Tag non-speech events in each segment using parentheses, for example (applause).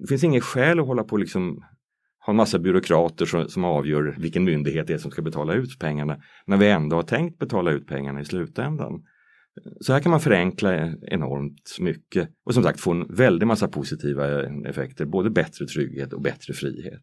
det finns inget skäl att hålla på liksom ha en massa byråkrater som, som avgör vilken myndighet det är som ska betala ut pengarna när vi ändå har tänkt betala ut pengarna i slutändan. Så här kan man förenkla enormt mycket och som sagt få en väldig massa positiva effekter, både bättre trygghet och bättre frihet.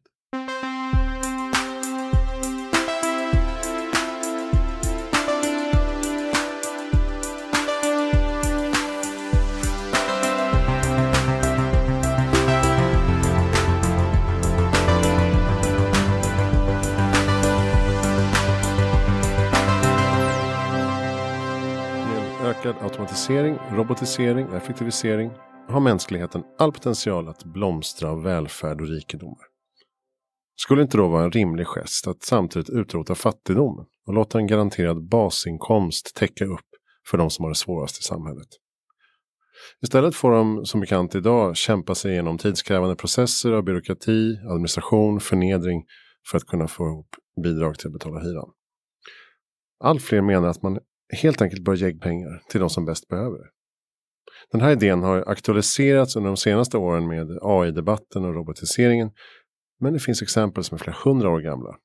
Automatisering, robotisering och effektivisering har mänskligheten all potential att blomstra av välfärd och rikedomar. Skulle inte då vara en rimlig gest att samtidigt utrota fattigdomen och låta en garanterad basinkomst täcka upp för de som har det svårast i samhället? Istället får de som bekant idag kämpa sig igenom tidskrävande processer av byråkrati, administration, förnedring för att kunna få ihop bidrag till att betala hyran. Allt fler menar att man helt enkelt bör ge pengar till de som bäst behöver det. Den här idén har aktualiserats under de senaste åren med AI-debatten och robotiseringen. Men det finns exempel som är flera hundra år gamla.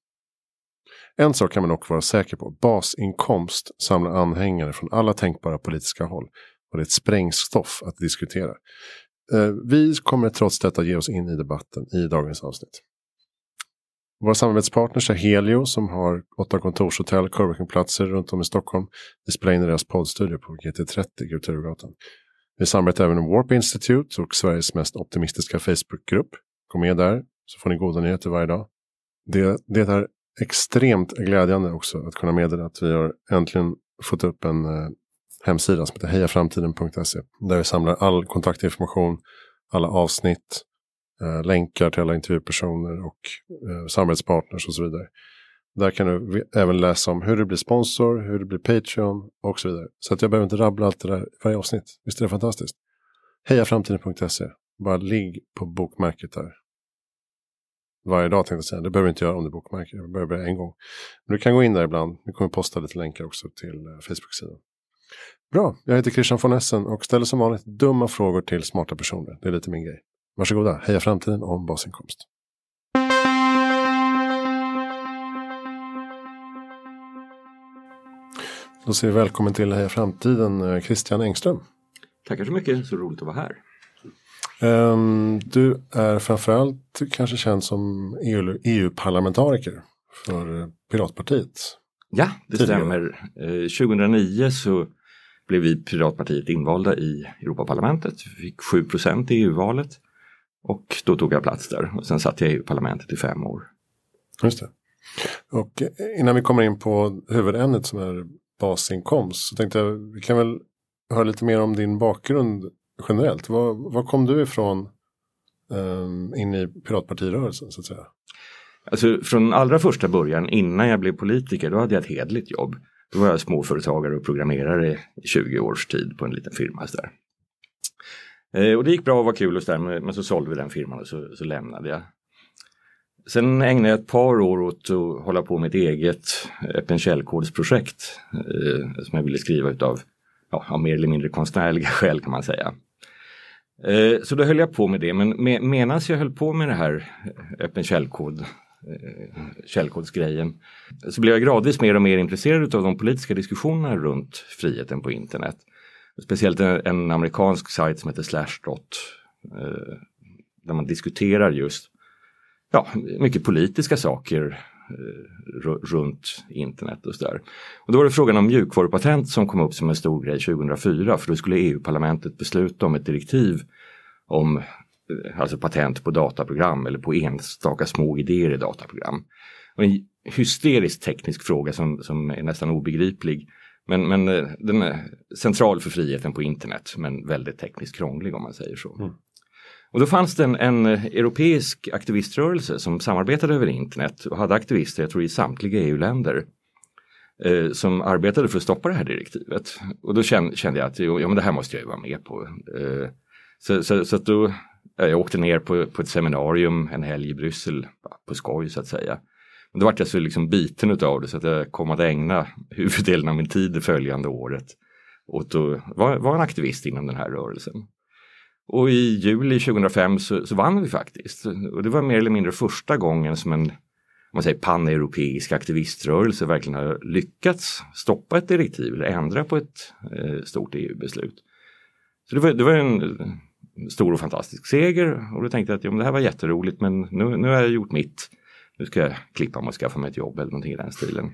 En sak kan man dock vara säker på. Basinkomst samlar anhängare från alla tänkbara politiska håll. Och det är ett sprängstoff att diskutera. Eh, vi kommer trots detta ge oss in i debatten i dagens avsnitt. Våra samarbetspartners är Helio som har åtta kontorshotell, coworkingplatser runt om i Stockholm. Vi spelar in i deras poddstudio på GT30, Kulturgatan. Vi samarbetar även med Warp Institute och Sveriges mest optimistiska Facebookgrupp. Gå med där så får ni goda nyheter varje dag. Det, det är extremt glädjande också att kunna meddela att vi har äntligen fått upp en eh, hemsida som heter hejaframtiden.se. Där vi samlar all kontaktinformation, alla avsnitt, eh, länkar till alla intervjupersoner och eh, samarbetspartners och så vidare. Där kan du även läsa om hur du blir sponsor, hur du blir Patreon och så vidare. Så att jag behöver inte rabbla allt det där i varje avsnitt. Visst är det fantastiskt? Hejaframtiden.se. Bara ligg på bokmärket där. Varje dag tänkte jag säga. Det behöver du inte göra om du bokmärker. Jag behöver en gång. Men du kan gå in där ibland. Vi kommer posta lite länkar också till eh, Facebook-sidan. Bra, jag heter Christian von Essen och ställer som vanligt dumma frågor till smarta personer. Det är lite min grej. Varsågoda, Heja Framtiden om basinkomst. Då säger vi välkommen till Heja Framtiden, eh, Christian Engström. Tackar så mycket, så roligt att vara här. Um, du är framförallt kanske känd som EU-parlamentariker EU för Piratpartiet. Ja, det tidigare. stämmer. Uh, 2009 så blev vi Piratpartiet invalda i Europaparlamentet. Vi fick 7% i EU-valet. Och då tog jag plats där och sen satt jag i EU-parlamentet i fem år. Just det. Och innan vi kommer in på huvudämnet som är basinkomst så tänkte jag vi kan väl höra lite mer om din bakgrund generellt. Var, var kom du ifrån um, in i piratpartirörelsen så att säga? Alltså från allra första början innan jag blev politiker då hade jag ett hedligt jobb. Då var jag småföretagare och programmerare i 20 års tid på en liten firma. Så där. Eh, och det gick bra och var kul och så där, men så sålde vi den firman och så, så lämnade jag. Sen ägnade jag ett par år åt att hålla på med ett eget öppen källkodsprojekt eh, som jag ville skriva utav ja, av mer eller mindre konstnärliga (laughs) skäl kan man säga. Eh, så då höll jag på med det, men med, medan jag höll på med det här öppen källkod, eh, källkodsgrejen så blev jag gradvis mer och mer intresserad av de politiska diskussionerna runt friheten på internet. Speciellt en, en amerikansk sajt som heter Slashdot. Eh, där man diskuterar just ja, mycket politiska saker eh, runt internet och sådär. Och då var det frågan om mjukvarupatent som kom upp som en stor grej 2004 för då skulle EU-parlamentet besluta om ett direktiv om eh, alltså patent på dataprogram eller på enstaka små idéer i dataprogram. Och en hysterisk teknisk fråga som, som är nästan obegriplig. Men, men eh, den är central för friheten på internet men väldigt tekniskt krånglig om man säger så. Mm. Och då fanns det en, en, europeisk aktiviströrelse som samarbetade över internet och hade aktivister, jag tror i samtliga EU-länder, eh, som arbetade för att stoppa det här direktivet. Och då kände, kände jag att jo, ja, men det här måste jag ju vara med på. Eh, så, så, så då, jag åkte ner på, på ett seminarium en helg i Bryssel, på skoj så att säga. Men då vart jag så liksom biten utav det så att jag kom att ägna huvuddelen av min tid det följande året åt att vara, en aktivist inom den här rörelsen. Och i juli 2005 så, så vann vi faktiskt. Och det var mer eller mindre första gången som en man säger paneuropeisk aktiviströrelse verkligen har lyckats stoppa ett direktiv eller ändra på ett eh, stort EU-beslut. Så det var, det var en stor och fantastisk seger och då tänkte jag att ja, det här var jätteroligt men nu, nu har jag gjort mitt. Nu ska jag klippa mig och skaffa mig ett jobb eller någonting i den stilen.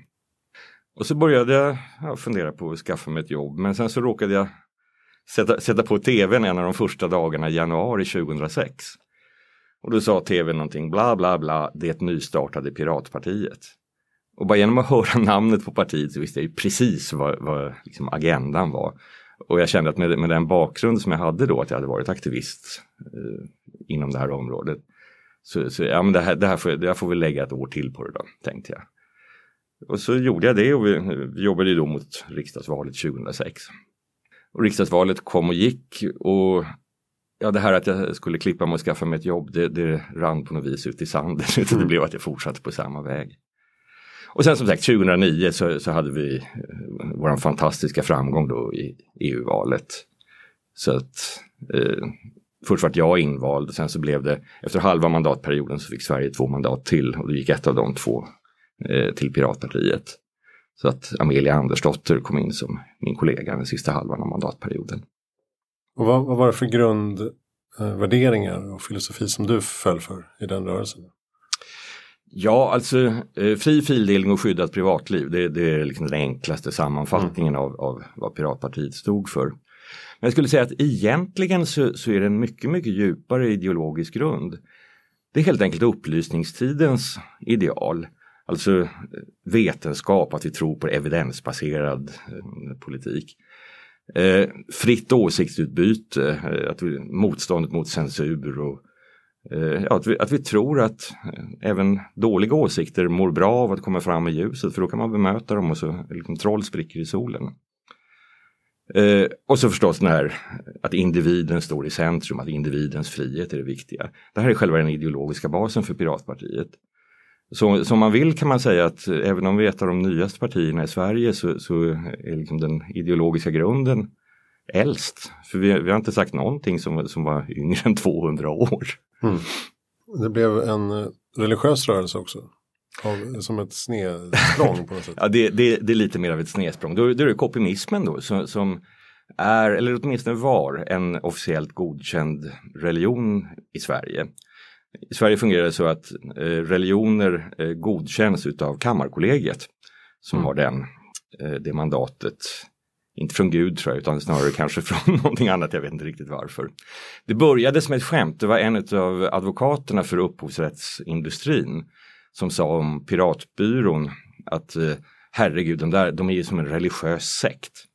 Och så började jag fundera på att skaffa mig ett jobb men sen så råkade jag sätta, sätta på tvn en av de första dagarna i januari 2006. Och då sa tv någonting bla bla bla, det nystartade Piratpartiet. Och bara genom att höra (laughs) namnet på partiet så visste jag precis vad, vad liksom agendan var. Och jag kände att med, med den bakgrund som jag hade då, att jag hade varit aktivist eh, inom det här området. Så, så ja, men det, här, det, här får, det här får vi lägga ett år till på det då, tänkte jag. Och så gjorde jag det och vi, vi jobbade då mot riksdagsvalet 2006. Och riksdagsvalet kom och gick och ja, det här att jag skulle klippa mig och skaffa mig ett jobb, det, det rann på något vis ut i sanden. (laughs) det mm. blev att jag fortsatte på samma väg. Och sen som sagt 2009 så, så hade vi eh, vår fantastiska framgång då i EU-valet. Så att eh, först vart jag invald och sen så blev det efter halva mandatperioden så fick Sverige två mandat till och då gick ett av de två eh, till Piratpartiet. Så att Amelia Andersdotter kom in som min kollega den sista halvan av mandatperioden. Och vad, vad var det för grundvärderingar och filosofi som du föll för i den rörelsen? Ja, alltså eh, fri fildelning och skyddat privatliv, det, det är liksom den enklaste sammanfattningen mm. av, av vad Piratpartiet stod för. Men jag skulle säga att egentligen så, så, är det en mycket, mycket djupare ideologisk grund. Det är helt enkelt upplysningstidens ideal. Alltså eh, vetenskap, att vi tror på evidensbaserad eh, politik. Eh, fritt åsiktsutbyte, eh, att vi, motståndet mot censur och eh, att, vi, att vi tror att eh, även dåliga åsikter mår bra av att komma fram i ljuset för då kan man bemöta dem och så liksom, troll spricker i solen. Eh, och så förstås den här att individen står i centrum, att individens frihet är det viktiga. Det här är själva den ideologiska basen för Piratpartiet. Så som man vill kan man säga att även om vi är ett av de nyaste partierna i Sverige så, så är liksom den ideologiska grunden äldst. För vi, vi, har inte sagt någonting som, som var yngre än 200 år. Mm. Det blev en religiös rörelse också. Av, som ett snedsprång på något sätt. (laughs) ja, det, det, det, är lite mer av ett snedsprång. Då, då är det kopimismen då som, som är, eller åtminstone var, en officiellt godkänd religion i Sverige. I Sverige fungerar det så att eh, religioner eh, godkänns utav Kammarkollegiet som mm. har den, eh, det mandatet. Inte från Gud tror jag utan snarare kanske (laughs) från någonting annat, jag vet inte riktigt varför. Det började som ett skämt, det var en av advokaterna för upphovsrättsindustrin som sa om Piratbyrån att eh, herregud, de, där, de är ju som en religiös sekt.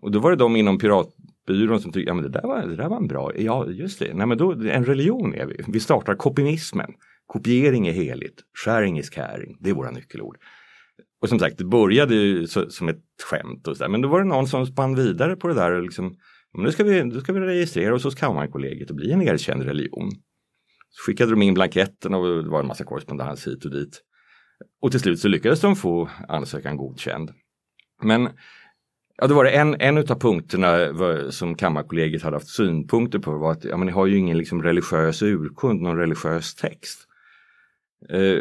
Och då var det de inom piratbyrån som tyckte, ja men det där var, det där var en bra, ja just det, nej men då, en religion är vi. Vi startar kopinismen. Kopiering är heligt, sharing is caring, det är våra nyckelord. Och som sagt, det började ju så, som ett skämt och så där, men då var det någon som spann vidare på det där och liksom, men nu ska vi, nu ska vi registrera oss hos Kammarkollegiet och bli en erkänd religion. Så skickade de in blanketten och det var en massa korrespondens hit och dit. Och till slut så lyckades de få ansökan godkänd. Men Ja, det var det en, en av punkterna var, som Kammarkollegiet hade haft synpunkter på var att ja, men ni har ju ingen liksom, religiös urkund, någon religiös text. Eh,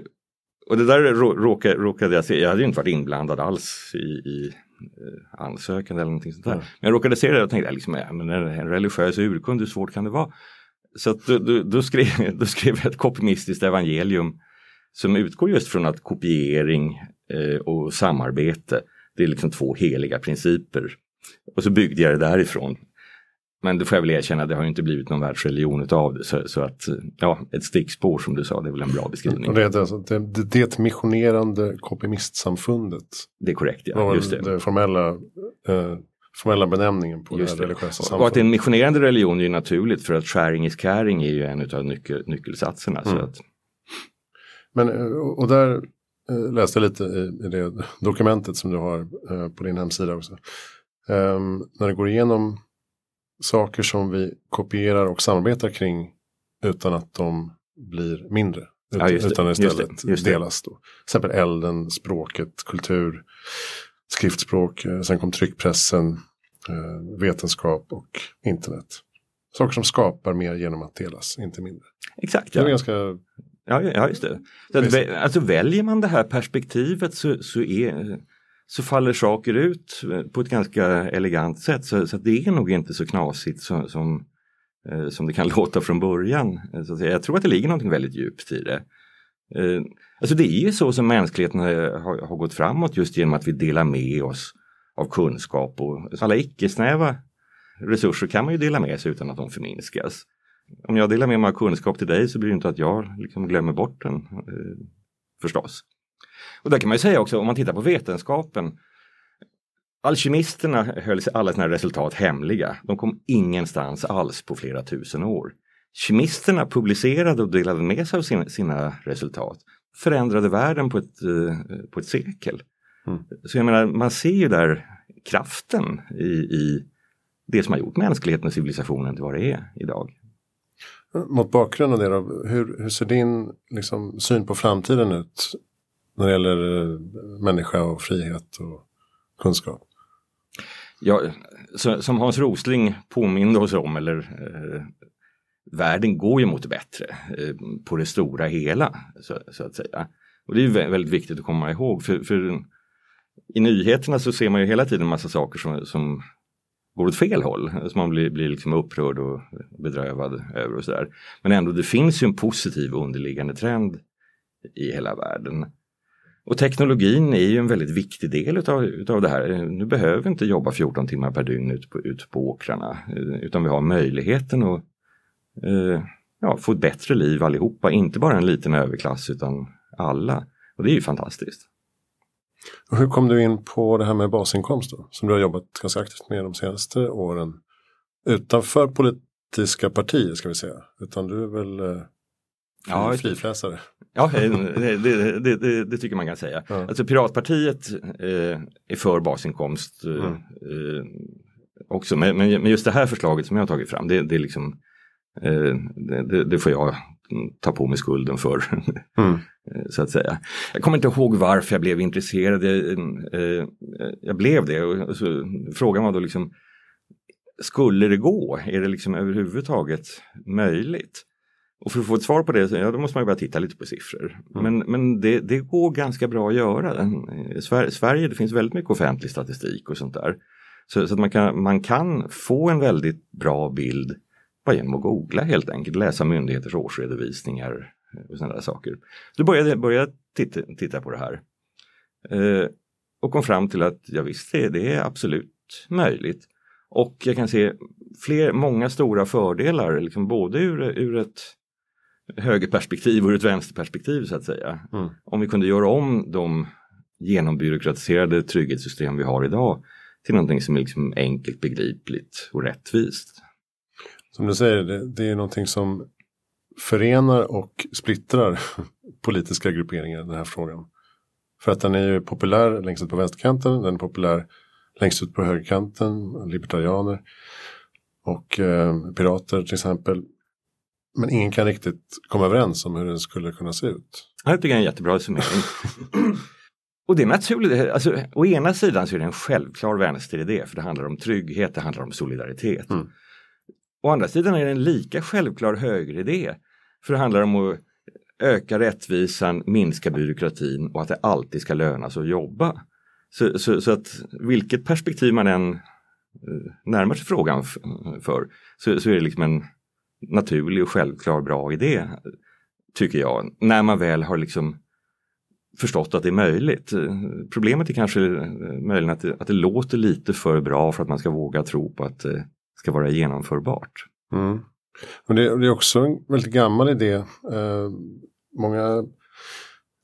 och det där råkade, råkade jag se, jag hade ju inte varit inblandad alls i, i eh, ansökan eller någonting sånt där. Mm. Men jag råkade se det och tänkte, liksom, ja, men en, en religiös urkund, hur svårt kan det vara? Så att då, då, då, skrev, då skrev ett kopimistiskt evangelium som utgår just från att kopiering eh, och samarbete det är liksom två heliga principer. Och så byggde jag det därifrån. Men då får jag väl erkänna, det har inte blivit någon världsreligion utav det. Så, så, att, ja, ett stickspår som du sa, det är väl en bra beskrivning. Det, är alltså, det, det missionerande kopimistsamfundet. Det är korrekt, ja. Just det. det formella, eh, formella benämningen på Just det religiösa samfundet. Och att en missionerande religion är ju naturligt för att sharing is caring är ju en av nyckel, nyckelsatserna. Mm. Så att... Men, eh, och där Eh, läste lite i, det dokumentet som du har eh, på din hemsida också. Um, när det går igenom saker som vi kopierar och samarbetar kring utan att de blir mindre. Utan, ja, utan istället just det, just delas. Då. Till exempel elden, språket, kultur, skriftspråk. Eh, sen kom tryckpressen, vetenskap och internet. saker som skapar mer genom att delas, inte mindre. Exakt. Det är Ja, ganska, ja, ja just det. Så att, alltså, väljer man det här perspektivet så, så, är, så faller saker ut på ett ganska elegant sätt. Så, så det är nog inte så knasigt som, som, eh, som det kan (laughs) låta från början. Så att jag tror att det ligger något väldigt djupt i det. Eh, alltså det är ju så som mänskligheten har, har gått framåt just genom att vi delar med oss av kunskap och alla icke-snäva resurser kan man ju dela med sig utan att de förminskas. Om jag delar med mig av kunskap till dig så blir det inte att jag liksom glömmer bort den eh, förstås. Och där kan man ju säga också om man tittar på vetenskapen. Alkemisterna höll alla sina resultat hemliga. De kom ingenstans alls på flera tusen år. Kemisterna publicerade och delade med sig av sina, sina resultat. Förändrade världen på ett, eh, på ett sekel. Mm. Så jag menar, man ser ju där kraften i, i det som har gjort mänskligheten och civilisationen till vad det är idag. mot bakgrund av det då, hur, hur ser din liksom, syn på framtiden ut? När det gäller eh, människa och frihet och kunskap. Ja, så, som Hans Rosling påminde oss om, eller eh, världen går ju mot det bättre eh, på det stora hela, så, så att säga. Och det är väldigt viktigt att komma ihåg, för, för i nyheterna så ser man ju hela tiden en massa saker som, som går åt fel håll, som man blir, blir liksom upprörd och bedrövad över och sådär. Men ändå, det finns ju en positiv underliggande trend i hela världen. Och teknologin är ju en väldigt viktig del utav, utav det här. Nu behöver vi inte jobba 14 timmar per dygn ute på, ut på åkrarna eh, utan vi har möjligheten att eh, ja, få ett bättre liv allihopa, inte bara en liten överklass utan alla. Och det är ju fantastiskt. Och hur kom du in på det här med basinkomst då? Som du har jobbat ganska aktivt med de senaste åren. Utanför politiska partier ska vi säga. Utan du är väl eh, Ja, frifräsare. Ja, det, det, det, det, tycker man kan säga. Ja. Alltså Piratpartiet eh, är för basinkomst eh, Mm. eh, också. Men, men just det här förslaget som jag har tagit fram, det, är liksom det, det- det får jag mm, ta på mig skulden för. (laughs) Mm. eh, så att säga. Jag kommer inte ihåg varför jag blev intresserad. Jag, eh, jag blev det och så, frågan var då liksom Skulle det gå? Är det liksom överhuvudtaget möjligt? Och för att få ett svar på det, ja, då måste man ju börja titta lite på siffror. Men, men det, det går ganska bra att göra. I Sver- Sverige, det finns väldigt mycket offentlig statistik och sånt där. Så, så att man kan, man kan få en väldigt bra bild bara genom att googla helt enkelt, läsa myndigheters årsredovisningar och sådana där saker. Så började började titta, titta på det här. Eh, och kom fram till att ja, visst, det, det är absolut möjligt. Och jag kan se fler, många stora fördelar, liksom både ur, ur ett högerperspektiv och ur ett vänsterperspektiv så att säga. Mm. Om vi kunde göra om de genombyråkratiserade trygghetssystem vi har idag till någonting som är liksom enkelt, begripligt och rättvist. Som du säger, det, det är någonting som förenar och splittrar (laughs) politiska grupperingar den här frågan. För att den är ju populär längst ut på vänsterkanten, den är populär längst ut på högerkanten, libertarianer och eh, pirater till exempel. Men ingen kan riktigt komma överens om hur den skulle kunna se ut. Det här tycker jag är en jättebra summering. Och det är naturligt, alltså, å ena sidan så är det en självklar vänsteridé för det handlar om trygghet, det handlar om solidaritet. Mm. Å andra sidan är det en lika självklar högeridé för det handlar om att öka rättvisan, minska byråkratin och att det alltid ska löna sig att jobba. Så, så, så att vilket perspektiv man än eh, närmar sig frågan för så, så är det liksom en naturlig och självklar bra idé tycker jag, när man väl har liksom förstått att det är möjligt. Problemet är kanske eh, möjligen att det, att det låter lite för bra för att man ska våga tro på att eh, ska vara genomförbart. Mm. Men det, det är också en väldigt gammal idé. Eh, många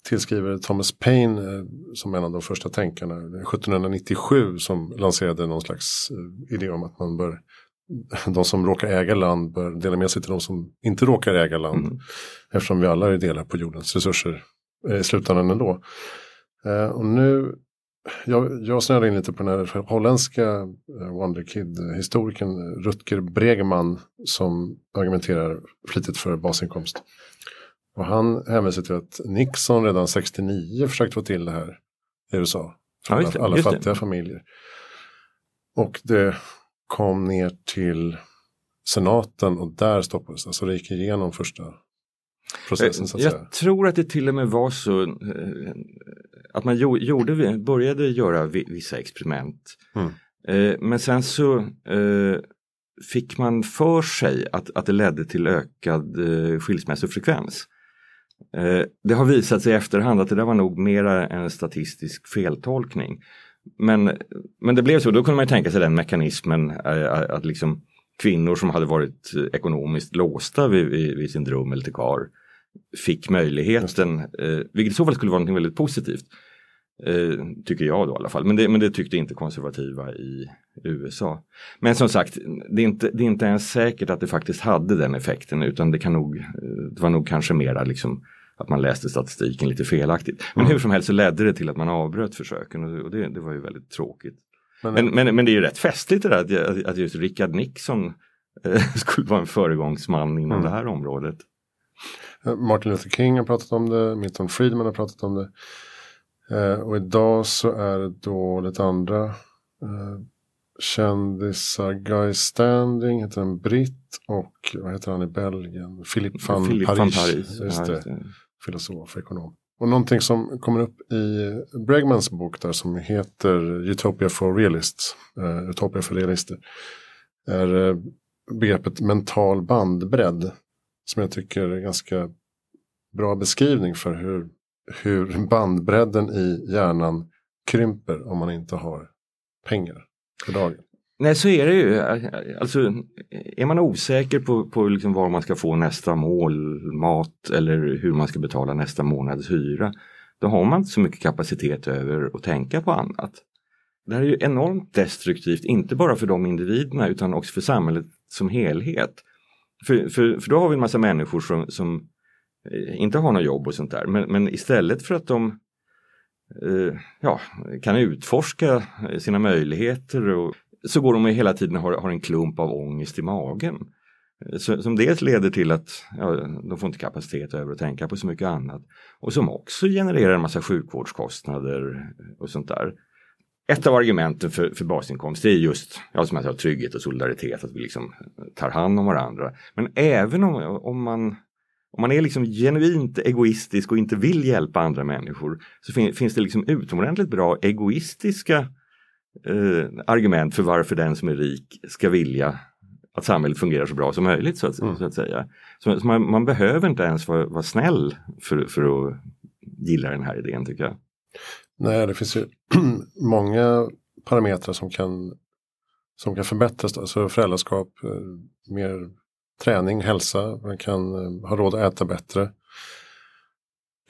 tillskriver Thomas Paine eh, som en av de första tänkarna. Det är 1797 som lanserade någon slags eh, idé om att man bör (laughs) de som råkar äga land bör dela med sig till de som inte råkar äga land. Mm. Eftersom vi alla är delar på jordens resurser eh, i slutändan ändå. Eh, och nu, jag, jag snöade in lite på den här holländska eh, Wonderkid-historikern Rutger Bregman som argumenterar flitigt för basinkomst. Och han hänvisar till att Nixon redan 69 försökte få till det här i USA. För Ja, alla, alla fattiga familjer. Och det kom ner till senaten och där stoppades det. Alltså det gick igenom första processen så att Jag säga. tror att det till och med var så eh, att man gjorde, började göra vissa experiment. Mm. Eh, men sen så eh, fick man för sig att, att det ledde till ökad skilsmässofrekvens. Det har visat sig i efterhand att det där var nog mera en statistisk feltolkning. Men, men det blev så, då kunde man tänka sig den mekanismen att liksom kvinnor som hade varit ekonomiskt låsta vid, vid, vid sin dröm eller till kar fick möjligheten, eh, vilket i så fall skulle vara något väldigt positivt. Eh, tycker jag då i alla fall, men det, men det tyckte inte konservativa i USA. Men som sagt, det är, inte, det är inte ens säkert att det faktiskt hade den effekten utan det, kan nog, det var nog kanske mera liksom att man läste statistiken lite felaktigt. Men mm. hur som helst så ledde det till att man avbröt försöken och det, det var ju väldigt tråkigt. Men, men, men, men, det är ju rätt festligt det där att, att just Richard Nixon eh, (laughs) skulle vara en föregångsman inom mm. det här området. Eh, Martin Luther King har pratat om det, Milton Friedman har pratat om det. Eh, och idag så är det då lite andra eh, kändisar. Guy Standing heter en britt och vad heter han i Belgien? Philip van Philip Paris. Van Paris. Just det. Ja, Filosof, ekonom. Och någonting som kommer upp i Bregmans bok där som heter Utopia for Realists. Uh, Utopia för realister. Är uh, begreppet mental bandbredd. Som jag tycker är ganska bra beskrivning för hur, hur bandbredden i hjärnan krymper om man inte har pengar för dagen. Nej så är det ju. Alltså, är man osäker på, på liksom var man ska få nästa mål, mat eller hur man ska betala nästa månads hyra. Då har man inte så mycket kapacitet över att tänka på annat. Det här är ju enormt destruktivt, inte bara för de individerna utan också för samhället som helhet. För, för, för då har vi en massa människor som, som eh, inte har något jobb och sånt där. Men, men istället för att de eh, ja, kan utforska eh, sina möjligheter och, så går de hela tiden och har, har en klump av ångest i magen. Eh, så, som dels leder till att ja, de får inte kapacitet över att tänka på så mycket annat och som också genererar en massa sjukvårdskostnader och sånt där. Ett av argumenten för, för basinkomst är just ja, som jag sa, trygghet och solidaritet, att vi liksom tar hand om varandra. Men även om, om, man, om man är liksom genuint egoistisk och inte vill hjälpa andra människor så fin, finns det liksom utomordentligt bra egoistiska eh, argument för varför den som är rik ska vilja att samhället fungerar så bra som möjligt så att, mm. så att säga. Så, så man, man, behöver inte ens vara, vara snäll för, för att gilla den här idén tycker jag. Nej, det finns ju (clears throat) många parametrar som kan, som kan förbättras. Alltså föräldraskap, eh, mer träning, hälsa, man kan eh, ha råd att äta bättre.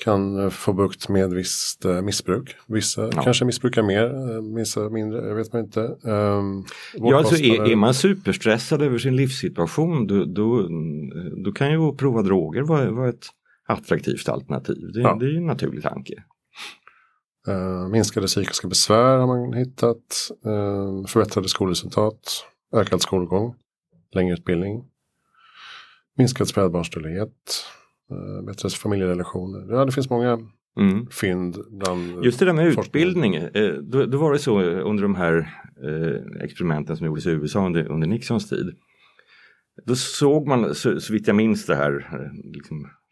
Kan eh, få bukt med visst missbruk. Vissa ja. kanske missbrukar mer, vissa mindre, jag vet man inte. Um, ja, alltså är, är, man superstressad över sin livssituation då, då, då kan ju prova droger vara, vara ett attraktivt alternativ. Det, ja. det är ju en naturlig tanke. Uh, minskade psykiska besvär har man hittat. Uh, förbättrade skolresultat. Ökad skolgång. Längre utbildning. Minskad spädbarnsdödlighet. Uh, bättre familjerelationer. Ja, det finns många mm. fynd bland Just det där med utbildning. Eh, då, då, var det så under de här eh, experimenten som gjordes i USA under, under Nixons tid. Då såg man, så, så vitt jag minns det här, liksom, Eh,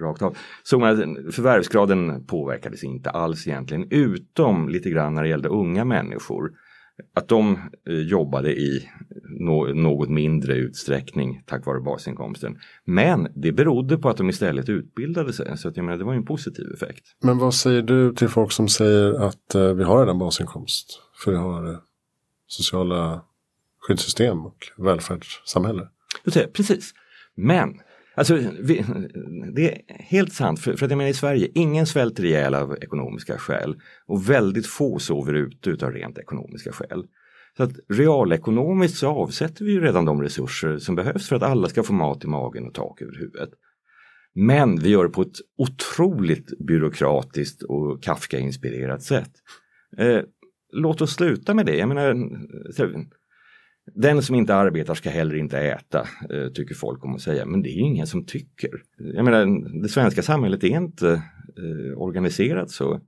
rakt av. Så man, förvärvsgraden påverkades inte alls egentligen utom lite grann när det gällde unga människor. Att de eh, jobbade i något mindre utsträckning tack vare basinkomsten. Men det berodde på att de istället utbildade sig. Så att, jag menar, det var en positiv effekt. Men vad säger du till folk som säger att eh, vi har redan basinkomst? För vi har eh, sociala skyddssystem och välfärdssamhälle. Precis. Men Alltså, vi, det är helt sant, för, för att jag menar i Sverige, ingen svälter ihjäl av ekonomiska skäl och väldigt få sover ute av rent ekonomiska skäl. Så att realekonomiskt så avsätter vi ju redan de resurser som behövs för att alla ska få mat i magen och tak över huvudet. Men vi gör det på ett otroligt byråkratiskt och Kafka-inspirerat sätt. Eh, låt oss sluta med det. Jag menar, den som inte arbetar ska heller inte äta, eh, tycker folk om att säga. Men det är ingen som tycker. Jag menar, det svenska samhället är inte eh, organiserat så.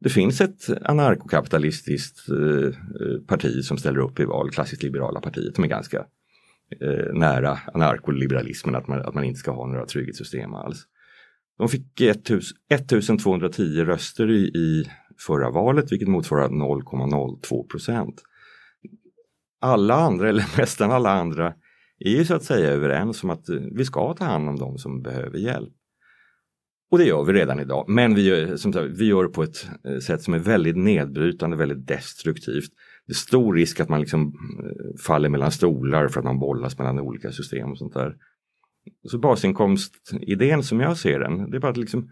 Det finns ett anarkokapitalistiskt eh, parti som ställer upp i val, klassiskt liberala partiet, som är ganska eh, nära anarkoliberalismen, att man, att man inte ska ha några trygghetssystem alls. De fick 1210 röster i, i förra valet, vilket motsvarar 0,02 procent. Alla andra, eller (laughs) nästan alla andra, är ju så att säga överens om att eh, vi ska ta hand om de som behöver hjälp. Och det gör vi redan idag, men vi gör, som sagt, vi gör det på ett eh, sätt som är väldigt nedbrytande, väldigt destruktivt. Det är stor risk att man liksom eh, faller mellan stolar för att man bollas mellan olika system och sånt där. Så basinkomstidén som jag ser den, det är bara att liksom,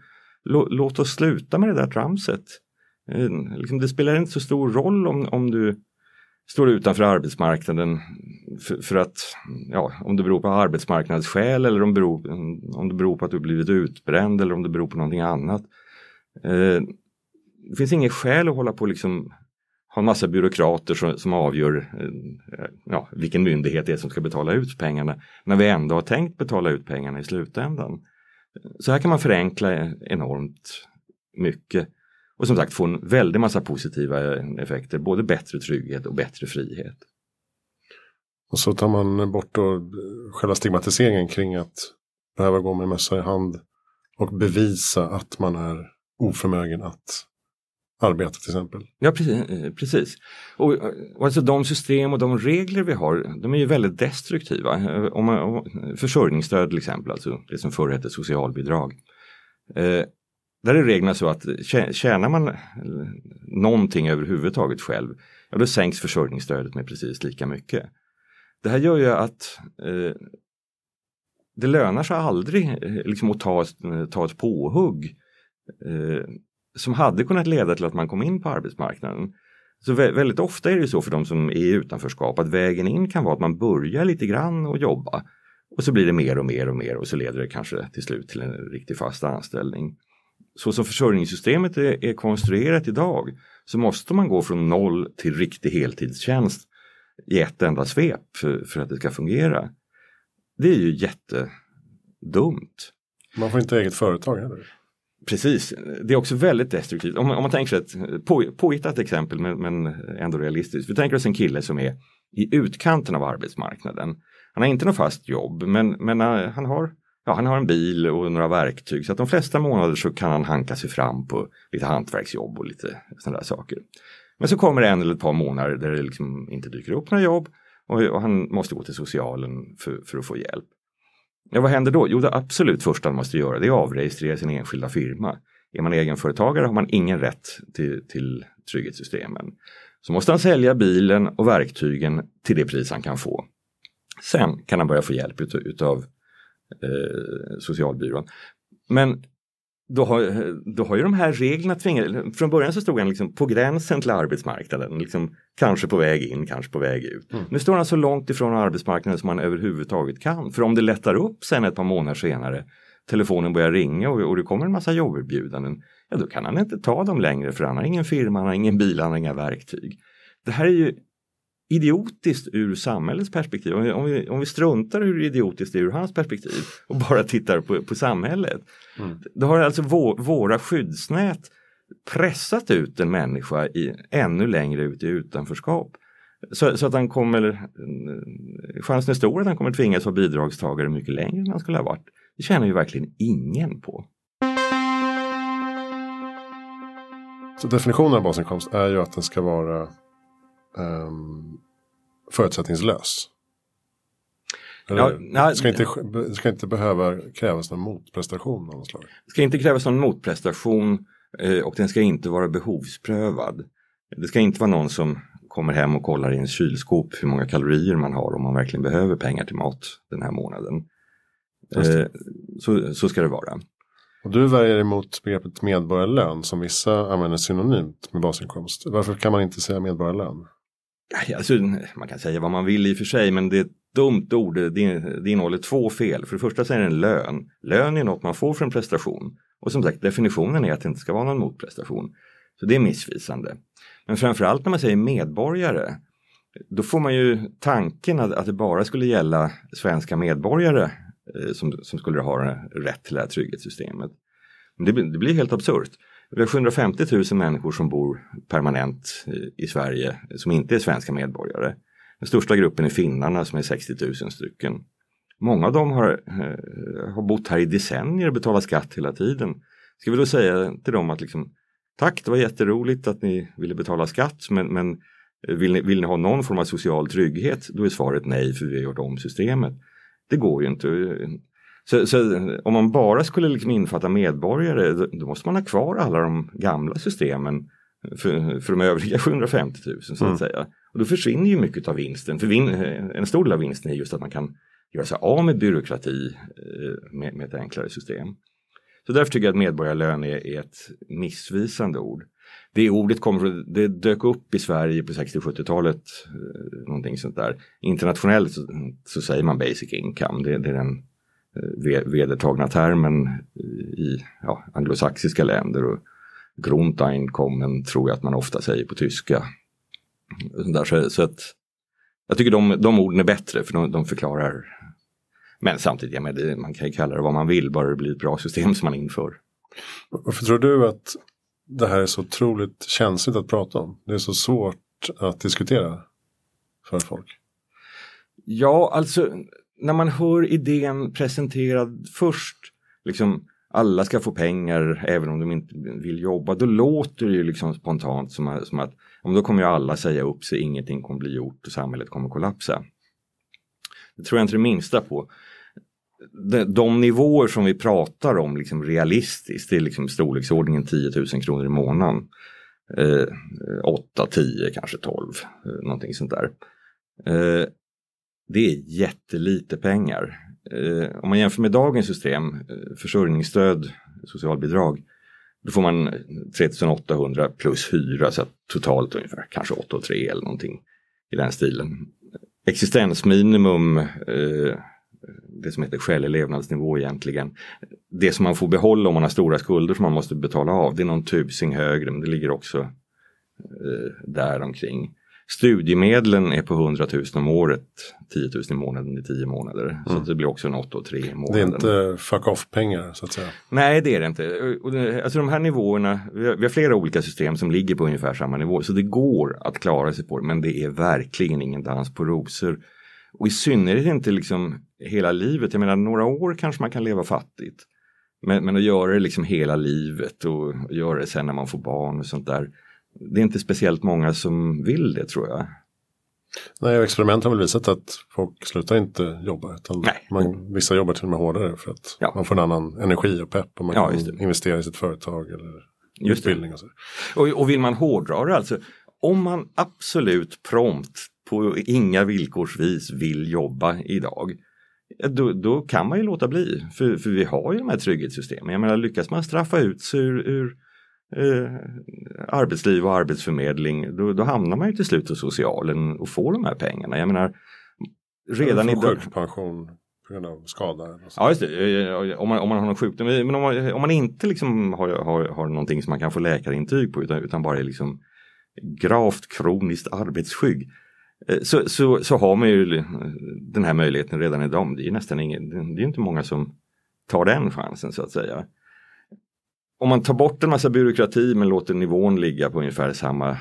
låt oss sluta med det där tramset. Liksom, det spelar inte så stor roll om, om du står utanför arbetsmarknaden för, för, att, ja, om det beror på arbetsmarknadsskäl eller om, beror, om det beror på att du blivit utbränd eller om det beror på någonting annat. Eh, det finns inget skäl att hålla på liksom ha en massa byråkrater som, som avgör eh, ja, vilken myndighet det är som ska betala ut pengarna när vi ändå har tänkt betala ut pengarna i slutändan. Så här kan man förenkla enormt mycket. Och som sagt få en väldig massa positiva effekter, både bättre trygghet och bättre frihet. Och så tar man bort då själva stigmatiseringen kring att behöva gå med mössa i hand och bevisa att man är oförmögen att arbeta till exempel. Ja precis. Eh, precis. Och, och alltså de system och de regler vi har, de är ju väldigt destruktiva. Om man, försörjningsstöd till exempel, alltså det som förr hette socialbidrag. Eh, där är reglerna så att tjänar man någonting överhuvudtaget själv, ja då sänks försörjningsstödet med precis lika mycket. Det här gör ju att eh, det lönar sig aldrig eh, liksom, att ta, ta ett påhugg eh, som hade kunnat leda till att man kom in på arbetsmarknaden. Så vä väldigt ofta är det så för de som är i utanförskap att vägen in kan vara att man börjar lite grann och jobba och så blir det mer och mer och mer och så leder det kanske till slut till en riktig fast anställning så som försörjningssystemet är, är konstruerat idag så måste man gå från noll till riktig heltidstjänst i ett enda svep för, för att det ska fungera. Det är ju jättedumt. Man får inte eget företag heller. Precis, det är också väldigt destruktivt. Om, om man tänker sig ett på, påhittat exempel men, men ändå realistiskt. Vi tänker oss en kille som är i utkanten av arbetsmarknaden. Han har inte något fast jobb men, men han har ja, han har en bil och några verktyg så att de flesta månader så kan han hanka sig fram på lite hantverksjobb och lite sådana där saker. Men så kommer det en eller ett par månader där det liksom inte dyker upp några jobb och, och han måste gå till socialen för, för, att få hjälp. Ja, vad händer då? Jo, det absolut första han måste göra det är att avregistrera sin enskilda firma. Är man egenföretagare har man ingen rätt till, till trygghetssystemen. Så måste han sälja bilen och verktygen till det pris han kan få. Sen kan han börja få hjälp utav, utav eh, socialbyrån. Men då har, då har ju de här reglerna tvingat, från början så stod han liksom på gränsen till arbetsmarknaden, liksom, kanske på väg in, kanske på väg ut. Mm. Nu står han så långt ifrån arbetsmarknaden som man överhuvudtaget kan. För om det lättar upp sen ett par månader senare, telefonen börjar ringa och, och det kommer en massa jobberbjudanden, ja då kan han inte ta dem längre för han har ingen firma, han har ingen bil, han har inga verktyg. Det här är ju idiotiskt ur samhällets perspektiv. Om vi, om vi, om vi struntar hur idiotiskt det är ur hans perspektiv och bara tittar på, på samhället. Mm. Då har alltså vår, våra skyddsnät pressat ut en människa i, ännu längre ut i utanförskap. Så, så att han kommer, chansen är stor att han kommer tvingas vara bidragstagare mycket längre än han skulle ha varit. Det tjänar ju verkligen ingen på. Så definitionen av basinkomst är ju att den ska vara um, förutsättningslös. Ja, nej, ska, inte, ska inte behöva krävas någon motprestation av något slag. Det ska inte krävas någon motprestation eh, och den ska inte vara behovsprövad. Det ska inte vara någon som kommer hem och kollar i en kylskåp hur många kalorier man har om man verkligen behöver pengar till mat den här månaden. Eh, så, så ska det vara. Och du värjer emot begreppet medborgarlön som vissa använder synonymt med basinkomst. Varför kan man inte säga medborgarlön? Alltså, man kan säga vad man vill i och för sig men det är ett dumt ord. Det, det innehåller två fel. För det första så är det en lön. Lön är något man får för en prestation. Och som sagt definitionen är att det inte ska vara någon motprestation. Så det är missvisande. Men framförallt när man säger medborgare då får man ju tanken att, att det bara skulle gälla svenska medborgare eh, som, som skulle ha rätt till det här trygghetssystemet. Men det, det blir helt absurt. Vi har 750 000 människor som bor permanent i Sverige som inte är svenska medborgare. Den största gruppen är finnarna som är 60 000 stycken. Många av dem har, eh, har bott här i decennier och betalat skatt hela tiden. Ska vi då säga till dem att liksom, tack, det var jätteroligt att ni ville betala skatt men, men eh, vill, ni, vill ni ha någon form av social trygghet? Då är svaret nej för vi har gjort om systemet. Det går ju inte. Så, så om man bara skulle liksom infatta medborgare då, måste man ha kvar alla de gamla systemen för, för de övriga (laughs) 750 000 så att mm. säga. Och då försvinner ju mycket av vinsten. För vin, en stor del av vinsten är just att man kan göra sig av med byråkrati eh, med, med ett enklare system. Så därför tycker jag att medborgarlön är, är ett missvisande ord. Det ordet kommer, det dök upp i Sverige på 60-70-talet, eh, någonting sånt där. Internationellt så, så, säger man basic income, det, det är den vedertagna termen i ja, anglosaxiska länder. Och Grundeinkommen tror jag att man ofta säger på tyska. Så, så att, jag tycker de, de orden är bättre för de, de förklarar. Men samtidigt, ja, men man kan ju kalla det vad man vill, bara det blir ett bra system som man inför. Varför tror du att det här är så otroligt känsligt att prata om? Det är så svårt att diskutera för folk. Ja, alltså när man hör idén presenterad först, liksom alla ska få pengar även om de inte vill jobba, då låter det ju liksom spontant som, som att om då kommer ju alla säga upp sig, ingenting kommer bli gjort och samhället kommer kollapsa. Det tror jag inte det minsta på. De, de nivåer som vi pratar om liksom realistiskt, det är liksom storleksordningen 10 000 kronor i månaden. Eh, 8, 10, kanske 12, eh, någonting sånt där. Eh, det är jättelite pengar. Eh, om man jämför med dagens system, eh, försörjningsstöd, socialbidrag, då får man 3800 plus hyra så att totalt ungefär kanske 8 3 eller någonting i den stilen. Existensminimum, eh, det som heter skälig levnadsnivå egentligen. Det som man får behålla om man har stora skulder som man måste betala av, det är någon tusing högre men det ligger också eh, där omkring. Studiemedlen är på 100 000 om året, 10 000 i månaden i 10 månader. Mm. Så det blir också en 8 och 3 i månaden. Det är inte fuck off-pengar så att säga? Nej, det är det inte. Alltså de här nivåerna, vi har, vi har, flera olika system som ligger på ungefär samma nivå. Så det går att klara sig på det, men det är verkligen ingen dans på rosor. Och i synnerhet inte liksom hela livet. Jag menar, några år kanske man kan leva fattigt. Men, men att göra det liksom hela livet och göra det sen när man får barn och sånt där det är inte speciellt många som vill det tror jag. Nej, experiment har väl visat att folk slutar inte jobba. Utan man, vissa jobbar till och med hårdare för att ja. man får en annan energi och pepp och man ja, kan investera i sitt företag eller just utbildning. Och, så. Och, och vill man hårdra det alltså, om man absolut prompt på inga villkorsvis vill jobba idag, då, då, kan man ju låta bli. För, för vi har ju de här trygghetssystemen. Jag menar lyckas man straffa ut sig ur, ur eh, arbetsliv och arbetsförmedling, då, då, hamnar man ju till slut hos socialen och får de här pengarna. Jag menar, redan idag... Sjukpension på grund av skada? Ja, just det. Eh, om man, om man har någon sjukdom. Men om man, om man inte liksom har, har, har någonting som man kan få läkarintyg på utan, utan bara är liksom gravt kroniskt arbetsskygg. Eh, så, så, så har man ju den här möjligheten redan idag. Det är nästan ingen, det är inte många som tar den chansen så att säga om man tar bort en massa byråkrati men låter nivån ligga på ungefär samma, eh,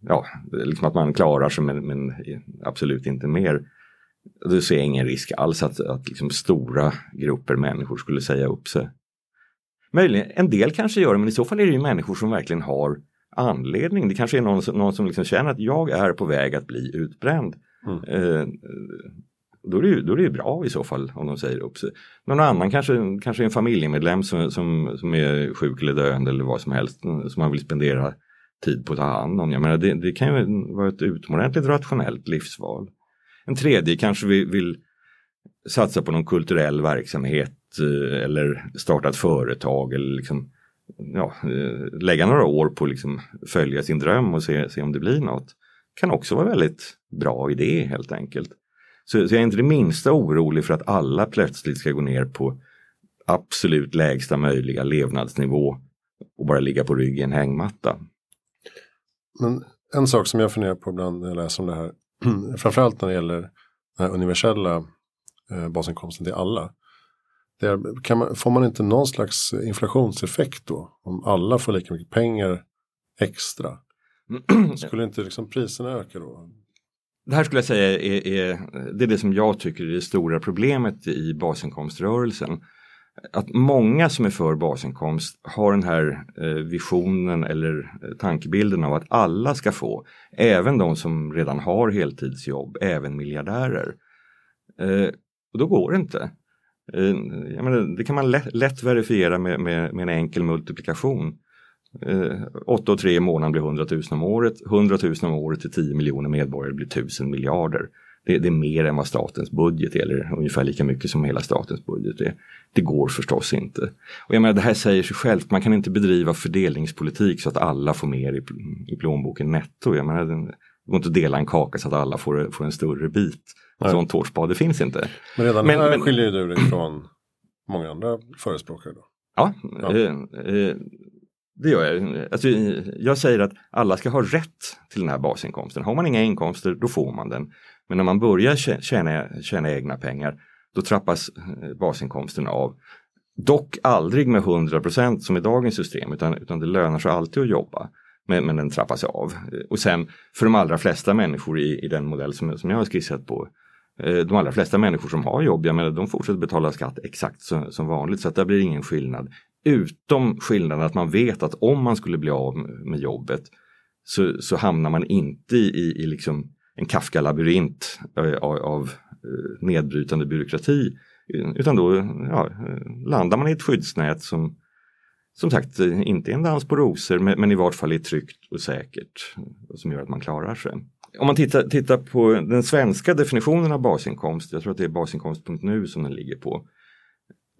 ja, liksom att man klarar sig men, men absolut inte mer. Då ser jag ingen risk alls att, att liksom stora grupper människor skulle säga upp sig. Möjligen, en del kanske gör det men i så fall är det ju människor som verkligen har anledning. Det kanske är någon, någon som liksom känner att jag är på väg att bli utbränd. Mm. Eh, då är, det ju, då är det ju bra i så fall om de säger upp sig. Någon annan kanske, kanske en familjemedlem som, som, som är sjuk eller döende eller vad som helst mm, som man vill spendera tid på att ta hand om. Jag menar, det, det kan ju vara ett utomordentligt rationellt livsval. En tredje kanske vill, vill satsa på någon kulturell verksamhet eh, eller starta ett företag eller liksom, ja, eh, lägga några år på att liksom följa sin dröm och se, se om det blir något. Kan också vara väldigt bra idé helt enkelt. Så, så jag är inte det minsta orolig för att alla plötsligt ska gå ner på absolut lägsta möjliga levnadsnivå och bara ligga på rygg i en hängmatta. Men en sak som jag funderar på ibland när jag läser om det här, (clears throat) framförallt när det gäller den här universella eh, basinkomsten till alla. Är, man, får man inte någon slags inflationseffekt då? Om alla får lika mycket pengar extra? (clears throat) Skulle inte liksom priserna öka då? Det här skulle jag säga är, är, det är det som jag tycker är det stora problemet i basinkomströrelsen. Att många som är för basinkomst har den här eh, visionen eller eh, tankebilden av att alla ska få, även de som redan har heltidsjobb, även miljardärer. Eh, och då går det inte. Jag menar, det kan man lätt, lätt verifiera med, med, med, en enkel multiplikation. 8 och 3 i månaden blir 100 000 om året. 100 000 om året till 10 miljoner medborgare blir 1000 miljarder. Det, det, är mer än vad statens budget är, eller ungefär lika mycket som hela statens budget är. Det går förstås inte. Och jag menar, det här säger sig självt, man kan inte bedriva fördelningspolitik så att alla får mer i, i plånboken netto. Jag menar, det går inte att dela en kaka så att alla får, får en större bit. Nej. Sån tårtspade finns inte. Men redan men, här men, skiljer du dig från många andra förespråkare. Då. Ja, ja. Eh, eh, det gör jag. Alltså, jag säger att alla ska ha rätt till den här basinkomsten. Har man inga inkomster, då får man den. Men när man börjar tjäna, tjäna egna pengar, då trappas eh, basinkomsten av. Dock aldrig med 100% som i dagens system, utan, utan det lönar sig alltid att jobba. Men, men den trappas av. Eh, och sen för de allra flesta människor i, i den modell som, som jag har skissat på, eh, de allra flesta människor som har jobb, jag menar, de fortsätter betala skatt exakt som, som vanligt så att det blir ingen skillnad Utom skillnaden att man vet att om man skulle bli av med jobbet så, så hamnar man inte i, i liksom en Kafka-labyrint eh, av, av eh, nedbrytande byråkrati. Utan då ja, landar man i ett skyddsnät som som sagt inte är en dans på rosor men, men i vart fall är tryggt och säkert som gör att man klarar sig. Om man tittar, tittar på den svenska definitionen av basinkomst, jag tror att det är basinkomst.nu som den ligger på,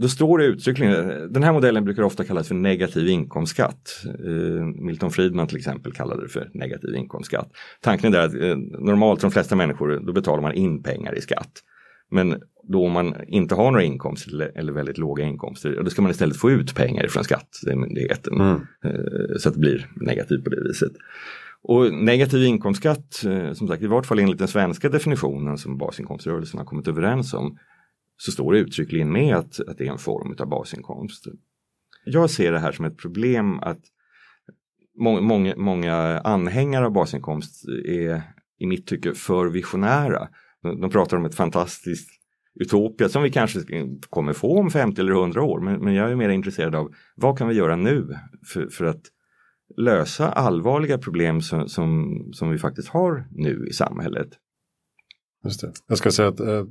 då står det uttryckligen, den här modellen brukar ofta kallas för negativ inkomstskatt. Eh, Milton Friedman till exempel kallade det för negativ inkomstskatt. Tanken är att eh, normalt för de flesta människor då betalar man in pengar i skatt. Men då om man inte har några inkomster eller, väldigt låga inkomster, då ska man istället få ut pengar från skattemyndigheten. Mm. Eh, så att det blir negativt på det viset. Och negativ inkomstskatt, som sagt i vart fall enligt den svenska definitionen som basinkomströrelsen har kommit överens om, så står det uttryckligen med att, att det är en form av basinkomst. Jag ser det här som ett problem att må, många, många anhängare av basinkomst är i mitt tycke för visionära. De, de pratar om ett fantastiskt utopia som vi kanske kommer få om 50 eller 100 år. Men, men jag är mer intresserad av vad kan vi göra nu för, för att lösa allvarliga problem som, som, som, vi faktiskt har nu i samhället. Just det. Jag ska säga att eh,